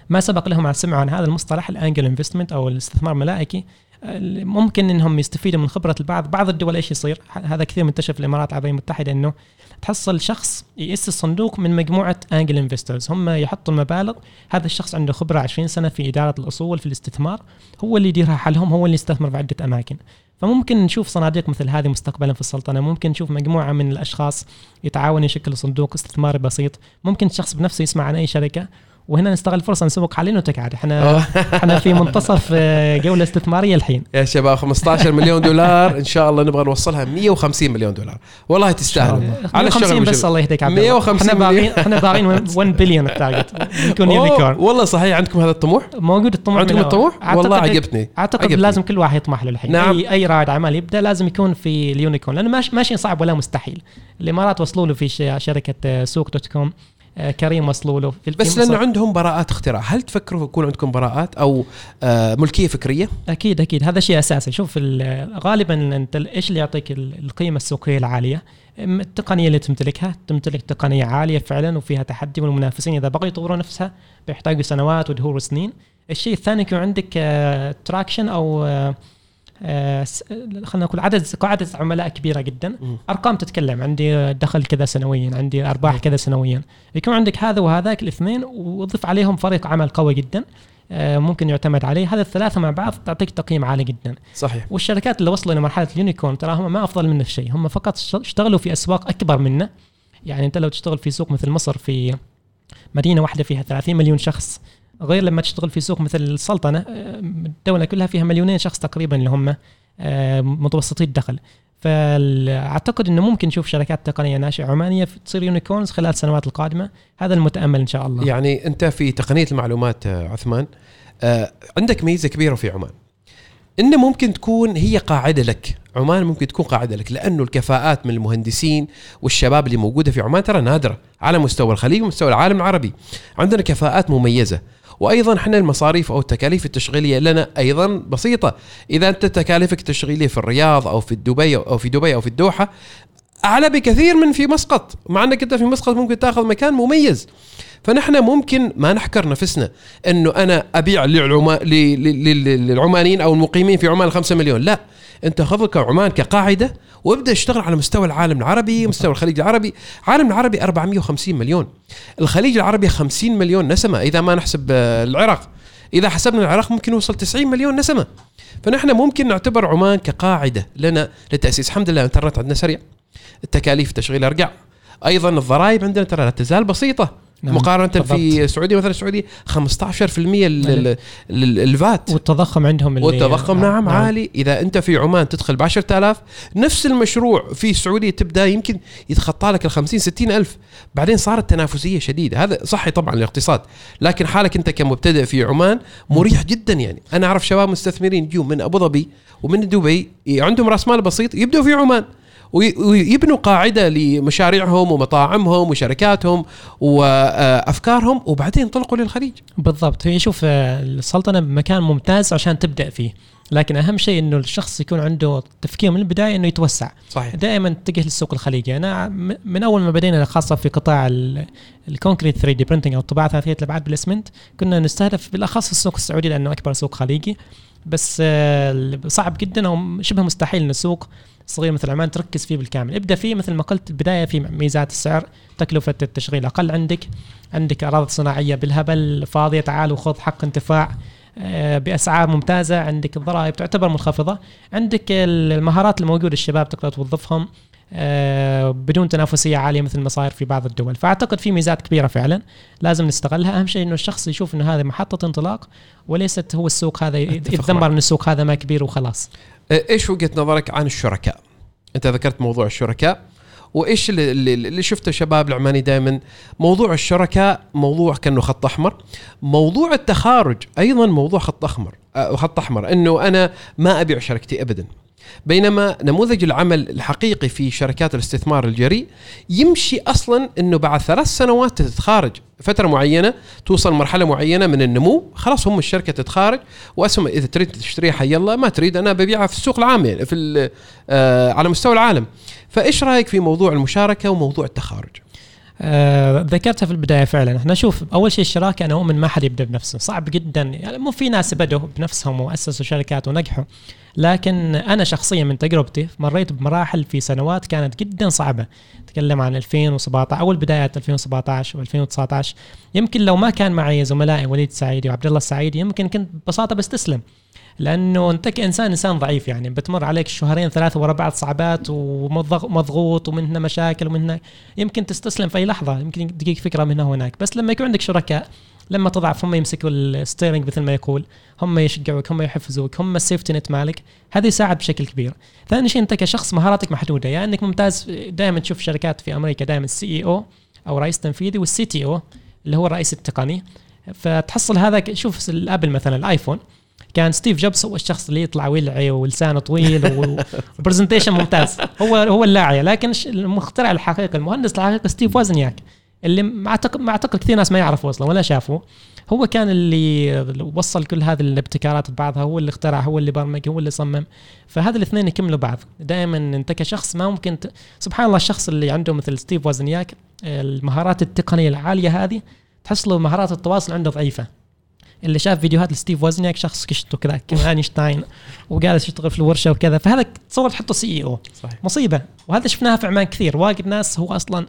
ما سبق لهم عن سمعوا عن هذا المصطلح الأنجل انفستمنت أو الاستثمار الملائكي ممكن إنهم يستفيدوا من خبرة البعض. بعض الدول إيش يصير؟ هذا كثير منتشر في الإمارات العربية المتحدة إنه تحصل شخص يأسس صندوق من مجموعة angel investors هم يحطوا المبالغ. هذا الشخص عنده خبرة 20 سنة في إدارة الأصول في الاستثمار. هو اللي يديرها حالهم هو اللي يستثمر في عدة أماكن. فممكن نشوف صناديق مثل هذه مستقبلا في السلطنة. ممكن نشوف مجموعة من الأشخاص يتعاونوا يشكلوا صندوق استثماري بسيط. ممكن الشخص بنفسه يسمع عن أي شركة. وهنا نستغل الفرصه نسوق عاد آه. إحنا إحنا في منتصف آه، جولة استثمارية الحين يا شباب 15 مليون دولار إن شاء الله نبغى نوصلها 150 مليون دولار والله تستاهل على الشغل 150 بس. الله يهديك عبد الله 150 إحنا. باغين إحنا باغين 1 بليون ال target نكون unicorn والله صحيح عندكم هذا الطموح موجود الطموح عندكم. الطموح؟ والله عجبتني. أعتقد عجبتني. لازم كل واحد يطمح له الحين نعم. اي أي رائد اعمال يبدأ لازم يكون في ال unicorn لأنه ماش ماشي صعب ولا مستحيل الإمارات وصلوا له في شركة آه، سوق دوت كوم كريم وصلوا له في بس لأنه. عندهم براءات اختراع. هل تفكروا يكون عندكم براءات أو آه ملكية فكرية؟ أكيد أكيد. هذا شيء أساسي. شوف ال- غالبا أنت إيش اللي يعطيك ال- القيمة السوقية العالية؟ التقنية اللي تمتلكها. تمتلك تقنية عالية فعلا وفيها تحدي والمنافسين. إذا بغوا يطوروا نفسها بيحتاجوا سنوات ودهور وسنين. الشيء الثاني يكون عندك traction أو آه، آه، س- خلينا نقول عدد قاعدة عملاء كبيرة جدا. مم. أرقام تتكلم. عندي دخل كذا سنويا عندي أرباح كذا سنويا. يكون عندك هذا وهذاك الاثنين وضف عليهم فريق عمل قوي جدا. آه، ممكن يعتمد عليه. هذا الثلاثة مع بعض تعطيك تقييم عالي جدا. صحيح. والشركات اللي وصلوا لمرحله ال unicorn ترى هم ما أفضل منا في شيء. هم فقط اشت- اشتغلوا في أسواق أكبر منا يعني أنت لو تشتغل في سوق مثل مصر في مدينة واحدة فيها 30 مليون شخص غير لما تشتغل في سوق مثل السلطنة آه، الدولة كلها فيها مليونين شخص تقريبا اللي هم آه، متوسطي الدخل. فأعتقد إنه ممكن نشوف شركات تقنية ناشئة عمانية تصير يونيكورنز خلال السنوات القادمة. هذا المتأمل إن شاء الله. يعني أنت في تقنية المعلومات آه، عثمان عندك ميزة كبيرة في عمان. انه ممكن تكون هي قاعدة لك. عمان ممكن تكون قاعدة لك لأنه الكفاءات من المهندسين والشباب اللي موجودة في عمان ترى نادرة على مستوى الخليج ومستوى العالم العربي. عندنا كفاءات مميزة. وأيضا إحنا المصاريف أو التكاليف التشغيلية لنا أيضا بسيطة. إذا أنت تكاليفك التشغيلية في الرياض أو في دبي أو في دبي أو في الدوحة أعلى بكثير من في مسقط. مع إنك أنت في مسقط ممكن تأخذ مكان مميز. فنحن ممكن ما نحكر نفسنا إنه أنا أبيع للعمانيين أو المقيمين في عمان 5 مليون. لا أنت خذ لك عمان كقاعدة وابدأ اشتغل على مستوى العالم العربي مستوى الخليج العربي. العالم العربي 450 مليون. الخليج العربي 50 مليون نسمة إذا ما نحسب آه، العراق. إذا حسبنا العراق ممكن يوصل 90 مليون نسمة. فنحن ممكن نعتبر عمان كقاعدة لنا للتاسيس الحمد لله الانترنت عندنا سريع. التكاليف تشغيل أرجع. أيضا الضرائب عندنا ترى لا تزال بسيطة. نعم، مقارنة في بالضبط. السعودية مثلا السعودية 15% ال- ال- ال- الفات والتضخم عندهم اللي والتضخم نعم عالي. إذا أنت في عمان تدخل ب 10000 نفس المشروع في السعودية تبدأ يمكن يتخطى لك ال 50 60 ألف. بعدين صارت تنافسية شديدة. هذا صحي طبعا الاقتصاد لكن حالك أنت كمبتدئ في عمان مريح جدا يعني. أنا أعرف شباب مستثمرين يجوا من أبو ظبي ومن دبي عندهم رأس مال بسيط يبدوا في عمان. ويبنوا قاعدة لمشاريعهم ومطاعمهم وشركاتهم وأفكارهم وبعدين ينطلقوا للخليج. بالضبط. هي شوف آه، السلطنة مكان ممتاز عشان تبدأ فيه لكن أهم شيء إنه الشخص يكون عنده تفكير من البداية إنه يتوسع. صحيح. دائما اتجه للسوق الخليجي. أنا من أول ما بدينا خاصة في قطاع ال- الـ concrete 3D printing أو الطباعه ثلاثية الأبعاد بالاسمنت كنا نستهدف بالأخص السوق السعودي لأنه أكبر سوق خليجي. بس آه، صعب جدا أو شبه مستحيل إن السوق صغير مثل عمان تركز فيه بالكامل. ابدأ فيه مثل ما قلت البدايه في ميزات السعر تكلفة التشغيل أقل عندك عندك أراضي صناعية بالهبل فاضية تعال وخذ حق انتفاع آه، بأسعار ممتازة عندك الضرائب تعتبر منخفضة عندك المهارات الموجودة الشباب تقدر توظفهم آه، بدون تنافسية عالية مثل ما صاير في بعض الدول. فأعتقد في ميزات كبيرة فعلا لازم نستغلها. أهم شيء إنه الشخص يشوف إنه هذه محطة انطلاق وليست هو السوق هذا يتذمر. إن السوق هذا ما كبير وخلاص. إيش وجهة نظرك عن الشركاء؟ أنت ذكرت موضوع الشركاء وإيش اللي, اللي شفته شباب العماني دائما موضوع الشركاء موضوع كأنه خط أحمر. موضوع التخارج أيضا موضوع خط احمر أه، خط أحمر. إنه أنا ما أبيع شركتي ابدا. بينما نموذج العمل الحقيقي في شركات الاستثمار الجريء يمشي أصلا إنه بعد ثلاث سنوات تتخارج. فترة معينة توصل مرحلة معينة من النمو خلاص هم الشركة تتخارج وأسهم إذا تريد تشتريها حي الله ما تريد أنا ببيعها في السوق العام يعني في آه على مستوى العالم. فإيش رأيك في موضوع المشاركة وموضوع التخارج؟ آه ذكرتها في البداية فعلا. إحنا شوف أول شيء الشراكة أنا أؤمن ما حد يبدأ بنفسه. صعب جدا. يعني مو في ناس بدوا بنفسهم وأسسوا شركات ونجحوا. لكن أنا شخصيا من تجربتي مريت بمراحل في سنوات كانت جدا صعبة. أتكلم عن 2017 أول بدايات 2017 و2019 يمكن لو ما كان معي زملائي وليد سعيدي وعبد الله السعيدي يمكن كنت ببساطة بستسلم. لأنه انت كانسان إنسان ضعيف يعني بتمر عليك شهرين ثلاثة ورا بعض صعبات ومضغوط ومن هنا مشاكل ومن هنا يمكن تستسلم في أي لحظة يمكن تجيك فكرة من هنا وهناك بس لما يكون عندك شركاء لما تضعف هم يمسكوا ال steering مثل ما يقول هم يشجعوك هم يحفزوك هم ال safety net مالك. هذا يساعد بشكل كبير. ثاني شيء انت كشخص مهاراتك محدودة. يعني إنك ممتاز دائما تشوف شركات في أمريكا دائما ال CEO أو رئيس تنفيذي وال CTO اللي هو الرئيس التقني. فتحصل هذا شوف الابل مثلا الآيفون. كان ستيف جوبز هو الشخص اللي يطلع ويلعي ولسانه طويل و presentation ممتاز. هو هو اللاعي لكن المخترع الحقيقي المهندس الحقيقي ستيف وازنياك. اللي ما اعتقد ما اعتقد كثير ناس ما يعرفوا أصلا ولا شافوا. هو كان اللي وصل كل هذه الابتكارات ببعضها هو اللي اخترع هو اللي برمج هو اللي صمم. فهذا الاثنين يكملوا بعض. دائما أنت كشخص ما ممكن ت... سبحان الله الشخص اللي عنده مثل ستيف وازنياك المهارات التقنية العالية هذه تحس له مهارات التواصل عنده ضعيفة. اللي شاف فيديوهات لستيف وازنياك شخص كشته كذا أينشتاين وجالس يشتغل في الورشه وكذا. فهذا تصور تحطه CEO. مصيبة. وهذا شفناها في عمان كثير. واجد ناس هو أصلا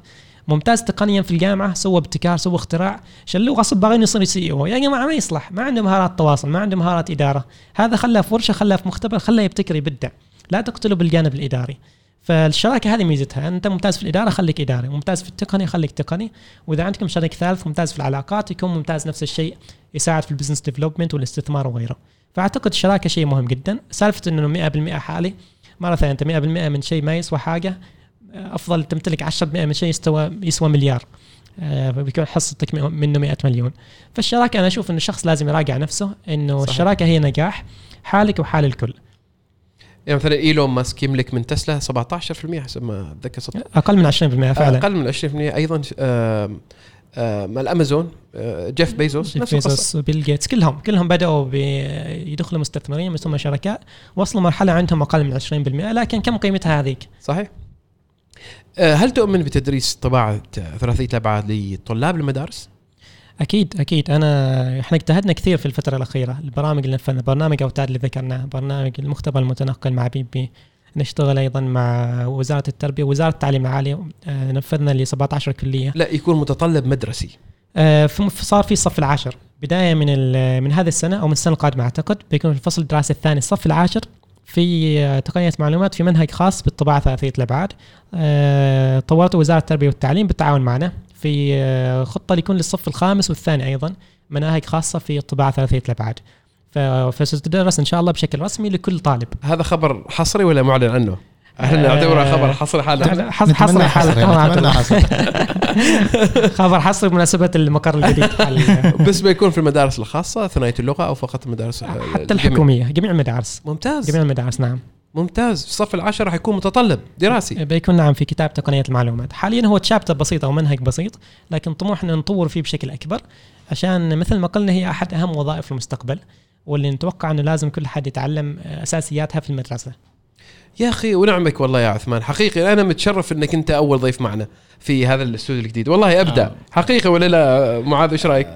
ممتاز تقنيا في الجامعة سوى ابتكار سوى اختراع. شلوه غصب باغين يصير CEO يا جماعة ما يصلح ما عنده مهارات تواصل ما عنده مهارات إدارة. هذا خلاه في ورشه خلاه في مختبر خلاه يبتكر يبدع. لا تقتله بالجانب الإداري. فالشراكة هذه ميزتها أنت ممتاز في الإدارة خليك إداري. ممتاز في التقني خليك تقني. وإذا عندكم شريك ثالث ممتاز في العلاقات يكون ممتاز نفس الشيء يساعد في ال business development والاستثمار وغيره. فأعتقد الشراكة شيء مهم جدا. سالفة إنه 100% حالي. مرة ثانية أنت 100% من شيء ما يسوى حاجة. أفضل تمتلك 10% من شيء يسوى يسوى مليار. فبيكون حصتك منه 100 مليون. فالشراكة أنا أشوف إنه الشخص لازم يراجع نفسه إنه صحيح. الشراكة هي نجاح حالك وحال الكل. يعني مثلا إيلون ماسك يملك من تسلا 17% حسب ما أتذكر أقل من 20% فعلا. أقل من 20% أيضا آه آه الأمازون آه جيف بيزوس جيف بيزوس بيل جيتس كلهم كلهم بدأوا يدخلوا مستثمرين ثم شركاء وصلوا مرحلة عندهم أقل من 20% لكن كم قيمتها هذيك؟ صحيح. آه هل تؤمن بتدريس طباعة ثلاثيه الابعاد لطلاب المدارس؟ أكيد أكيد. أنا إحنا اجتهدنا كثير في الفترة الأخيرة. البرامج اللي نفذنا برنامج أوتاد اللي ذكرناه برنامج المختبر المتنقل مع بي بي نشتغل أيضا مع وزارة التربية وزارة التعليم العالي آه، نفذنا ل 17 كلية. لا يكون متطلب مدرسي. آه، صار في الصف العاشر. بداية من من هذه السنة أو من السنة القادمة أعتقد بيكون في الفصل الدراسي الثاني الصف العاشر. في آه، تقنية معلومات في منهج خاص بالطباعة ثلاثيه الابعاد طورته وزارة التربية والتعليم بالتعاون معنا في خطة ليكون للصف الخامس والثاني أيضا مناهج خاصة في الطباعة ثلاثيه الابعاد فستدرس إن شاء الله بشكل رسمي لكل طالب. هذا خبر حصري ولا معلن عنه؟ إحنا نعتبره خبر حصري حالة. حصري حالة. خبر حصري بمناسبة المقر الجديد. بس بيكون في المدارس الخاصة ثنائية اللغة أو فقط المدارس حتى الحكومية. جميع المدارس. ممتاز. جميع المدارس نعم. ممتاز. في الصف العاشر راح يكون متطلب. دراسي. بيكون نعم في كتاب تقنية المعلومات. حاليا هو تشابتر بسيط أو منهج بسيط لكن طموحنا نطور فيه بشكل أكبر عشان مثل ما قلنا هي أحد أهم وظائف المستقبل واللي نتوقع إنه لازم كل حد يتعلم أساسياتها في المدرسة. يا أخي ونعمك والله يا عثمان. حقيقي أنا متشرف إنك أنت أول ضيف معنا في هذا الاستوديو الجديد. والله أبدأ. آه. حقيقي ولا لا معاذ إيش رأيك؟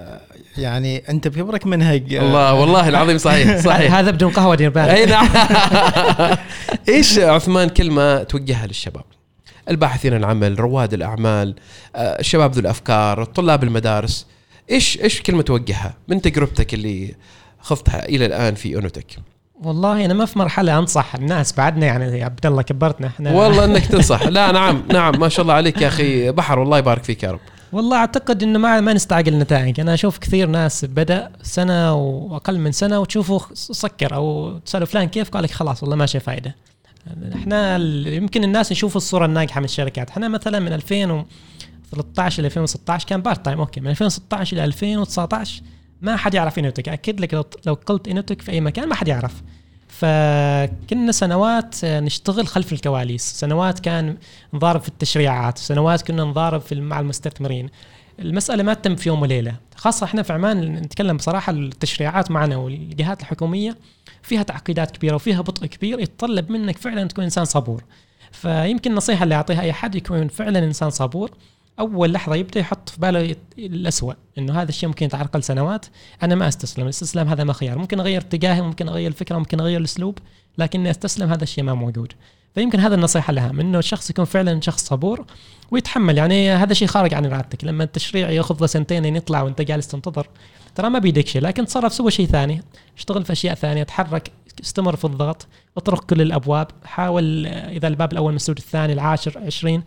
يعني أنت بكبرك منهج الله والله العظيم صحيح صحيح. هذا بدون قهوة دير بالك. أي نعم. إيش عثمان كلمة توجهها للشباب؟ الباحثين عن العمل رواد الأعمال آه، الشباب ذو الأفكار طلاب المدارس إيش إيش كلمة توجهها من تجربتك اللي خضتها إلى الآن في اونوتك والله أنا ما في مرحلة أنصح الناس بعدنا يعني يا عبد الله كبرتنا إحنا. والله إنك تنصح. لا نعم نعم ما شاء الله عليك يا أخي. بحر والله يبارك فيك يا رب. والله أعتقد إنه ما ما نستعجل النتائج أنا أشوف كثير ناس بدأ سنة وأقل من سنة وتشوفه سكر أو تساله فلان كيف؟ قال لك خلاص والله ما شيء فائده إحنا يمكن الناس يشوفوا الصورة الناجحة من الشركات. إحنا مثلا من 2013 ل 2016 كان part time okay من 2016 إلى 2019 ما حد يعرف إنوتك. أكد لك لو قلت إنوتك في أي مكان ما حد يعرف. فكنا سنوات نشتغل خلف الكواليس. سنوات كان نضارب في التشريعات. سنوات كنا نضارب في مع المستثمرين. المسألة ما تتم في يوم وليلة. خاصة إحنا في عمان نتكلم بصراحة التشريعات معنا والجهات الحكومية فيها تعقيدات كبيرة وفيها بطء كبير يتطلب منك فعلا تكون إنسان صبور. فيمكن النصيحة اللي أعطيها أي حد يكون فعلا إنسان صبور. أول لحظة يبدأ يحط في باله الاسوء إنه هذا الشيء ممكن يتعرقل سنوات أنا ما أستسلم الاستسلام هذا ما خيار ممكن أغير اتجاهي ممكن أغير الفكرة ممكن أغير الأسلوب لكني أستسلم هذا الشيء ما موجود. فيمكن هذا النصيحة الاهم إنه الشخص يكون فعلا شخص صبور ويتحمل يعني هذا شيء خارج عن إرادتك لما التشريع يأخذ له سنتين يطلع وأنت جالس تنتظر ترى ما بيدك شيء لكن تصرف سوى شيء ثاني اشتغل في أشياء ثانية تحرك استمر في الضغط اطرق كل الأبواب حاول إذا الباب الأول مسدود الثاني العاشر عشرين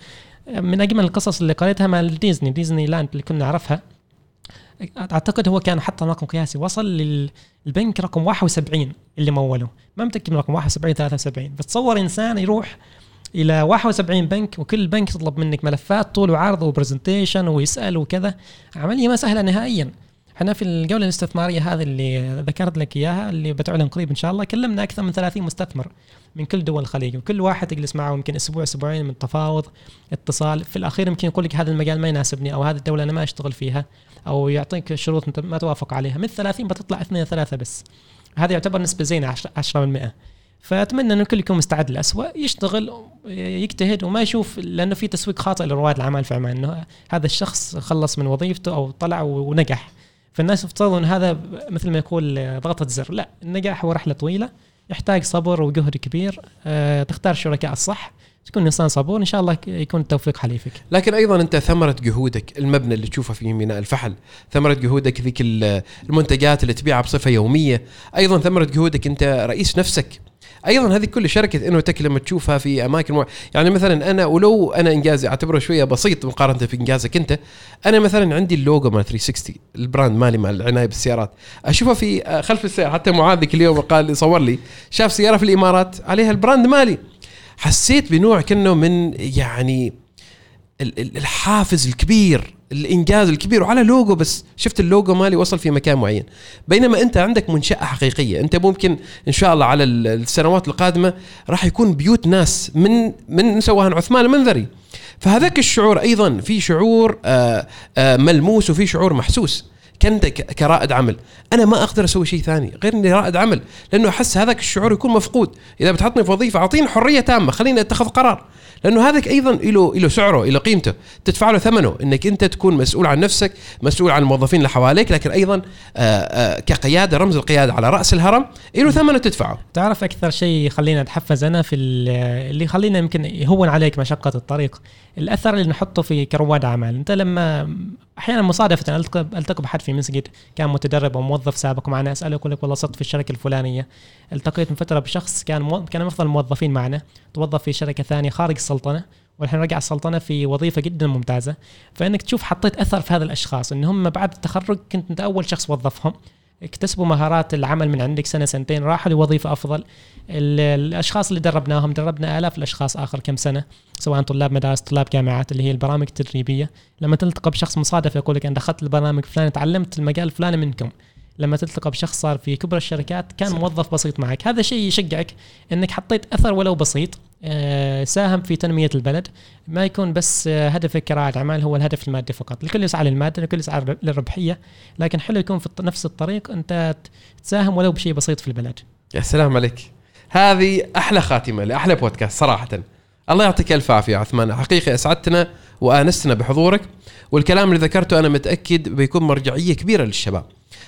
من أجمل القصص اللي قريتها مال ديزني ديزني لاند اللي كنا نعرفها. أعتقد هو كان حتى رقم قياسي. وصل للبنك رقم 71 اللي موله ما متأكد من رقم 71 73 بس تصور إنسان يروح إلى 71 بنك وكل بنك يطلب منك ملفات طول وعرض و presentation ويسأل وكذا. عملية ما سهلة نهائيا. إحنا في الجولة الاستثمارية هذه اللي ذكرت لك إياها اللي بتعلن قريب إن شاء الله كلمنا أكثر من 30 مستثمر من كل دول الخليج وكل واحد تجلس معه يمكن أسبوع أسبوعين من تفاوض اتصال. في الأخير يمكن يقول لك هذا المجال ما يناسبني أو هذه الدولة أنا ما أشتغل فيها أو يعطيك شروط ما توافق عليها. من 30 بتطلع اثنين ثلاثة بس. هذا يعتبر نسبة زينة 10% فأتمنى إنه الكل يكون مستعد للأسوأ يشتغل يجتهد وما يشوف لأنه في تسويق خاطئ لرواد الأعمال في عمان إنه هذا الشخص خلص من وظيفته أو طلع ونجح. فالناس يفترضوا إن هذا مثل ما يقول ضغطة زر. لا النجاح هو رحلة طويلة يحتاج صبر وجهد كبير أه تختار الشركاء الصح تكون إنسان صبور إن شاء الله يكون التوفيق حليفك. لكن أيضا أنت ثمرة جهودك المبنى اللي تشوفه في ميناء الفحل ثمرة جهودك ذيك المنتجات اللي تبيعها بصفة يومية أيضا ثمرة جهودك أنت رئيس نفسك. أيضا هذه كل شركة إنوتك لما تشوفها في أماكن مع... يعني مثلا أنا ولو أنا إنجازي أعتبره شوية بسيط مقارنة في إنجازك أنت أنا مثلا عندي اللوجو مال 360 ال brand مالي مال العنايه بالسيارات. اشوفها في خلف السيارة حتى معاذ ذيك اليوم قال صور لي شاف سيارة في الإمارات عليها ال brand مالي. حسيت بنوع كأنه من يعني الحافز الكبير. الإنجاز الكبير وعلى لوجو بس. شفت اللوجو مالي وصل في مكان معين. بينما أنت عندك منشأة حقيقية. أنت ممكن إن شاء الله على السنوات القادمة راح يكون بيوت ناس من من سواء عثمان المنذري. فهذاك الشعور أيضا في شعور آآ آآ ملموس وفي شعور محسوس. كنت كرائد عمل. أنا ما أقدر أسوي شيء ثاني غير إني رائد عمل لأنه أحس هذاك الشعور يكون مفقود. إذا بتحطني في وظيفة أعطيني حرية تامة خليني أتخذ قرار. لأنه هذاك أيضا له له سعره له قيمته. تدفع له ثمنه إنك أنت تكون مسؤول عن نفسك مسؤول عن الموظفين اللي حواليك لكن أيضا آآ آآ كقيادة رمز القيادة على رأس الهرم له ثمنه تدفعه. تعرف أكثر شيء يخلينا نتحفز أنا في اللي يخلينا يمكن يهون عليك مشقة الطريق؟ الأثر اللي نحطه في كرواد اعمال أنت لما أحيانا مصادفه التقي بحد في مسجد كان متدرب أو موظف سابق معنا. أسأله يقول لك والله صرت في الشركة الفلانية. التقيت من فتره بشخص كان مو... كان من أفضل الموظفين معنا. توظف في شركة ثانية خارج السلطنة والحين رجع السلطنة في وظيفة جدا ممتازة. فإنك تشوف حطيت أثر في هذا الأشخاص إن هم بعد التخرج كنت أنت أول شخص وظفهم. اكتسبوا مهارات العمل من عندك سنة سنتين راحوا لوظيفة أفضل. الأشخاص اللي دربناهم دربنا آلاف الأشخاص آخر كم سنة سواء طلاب مدارس طلاب جامعات اللي هي البرامج التدريبية. لما تلتقى بشخص مصادف يقول لك أنا دخلت البرنامج فلان تعلمت المجال الفلاني منكم. لما تلتقى بشخص صار في كبرى الشركات كان. موظف بسيط معك. هذا شيء يشجعك إنك حطيت أثر ولو بسيط. ساهم في تنمية البلد. ما يكون بس هدفك كرائد اعمال هو الهدف المادي فقط. الكل يسعى للمادة الكل يسعى للربحية. لكن حلو يكون في نفس الطريق أنت تساهم ولو بشيء بسيط في البلد. يا سلام عليك. هذه أحلى خاتمة لأحلى بودكاست صراحة. الله يعطيك ألف عافية عثمان. حقيقي أسعدتنا. وآنستنا بحضورك. والكلام اللي ذكرته أنا متأكد بيكون مرجعية كبيرة للشباب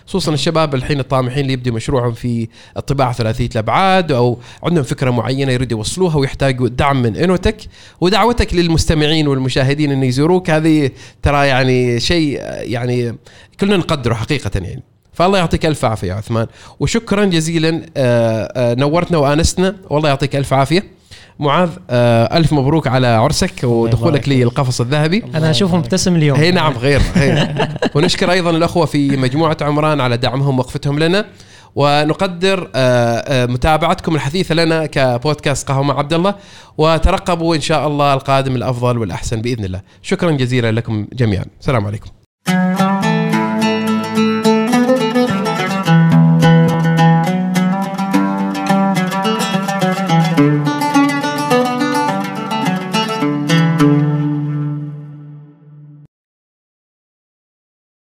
خصوصا الشباب الحين الطامحين اللي يبدوا مشروعهم في الطباعة ثلاثية الأبعاد أو عندهم فكرة معينة يريدوا يوصلوها ويحتاجوا دعم من إنوتك. ودعوتك للمستمعين والمشاهدين ان يزوروك. هذه ترى يعني شيء يعني كلنا نقدره حقيقة يعني. فالله يعطيك ألف عافية يا عثمان. وشكرا جزيلا نورتنا وآنستنا. والله يعطيك ألف عافية. معاذ آه ألف مبروك على عرسك ودخولك للقفص الذهبي. أنا اشوفه مبتسم اليوم هي نعم غير هي. ونشكر أيضا الأخوة في مجموعة عمران على دعمهم ووقفتهم لنا. ونقدر آه متابعتكم الحثيثة لنا كبودكاست قهوة مع عبد الله. وترقبوا إن شاء الله القادم الأفضل والأحسن بإذن الله. شكرا جزيلا لكم جميعا. السلام عليكم.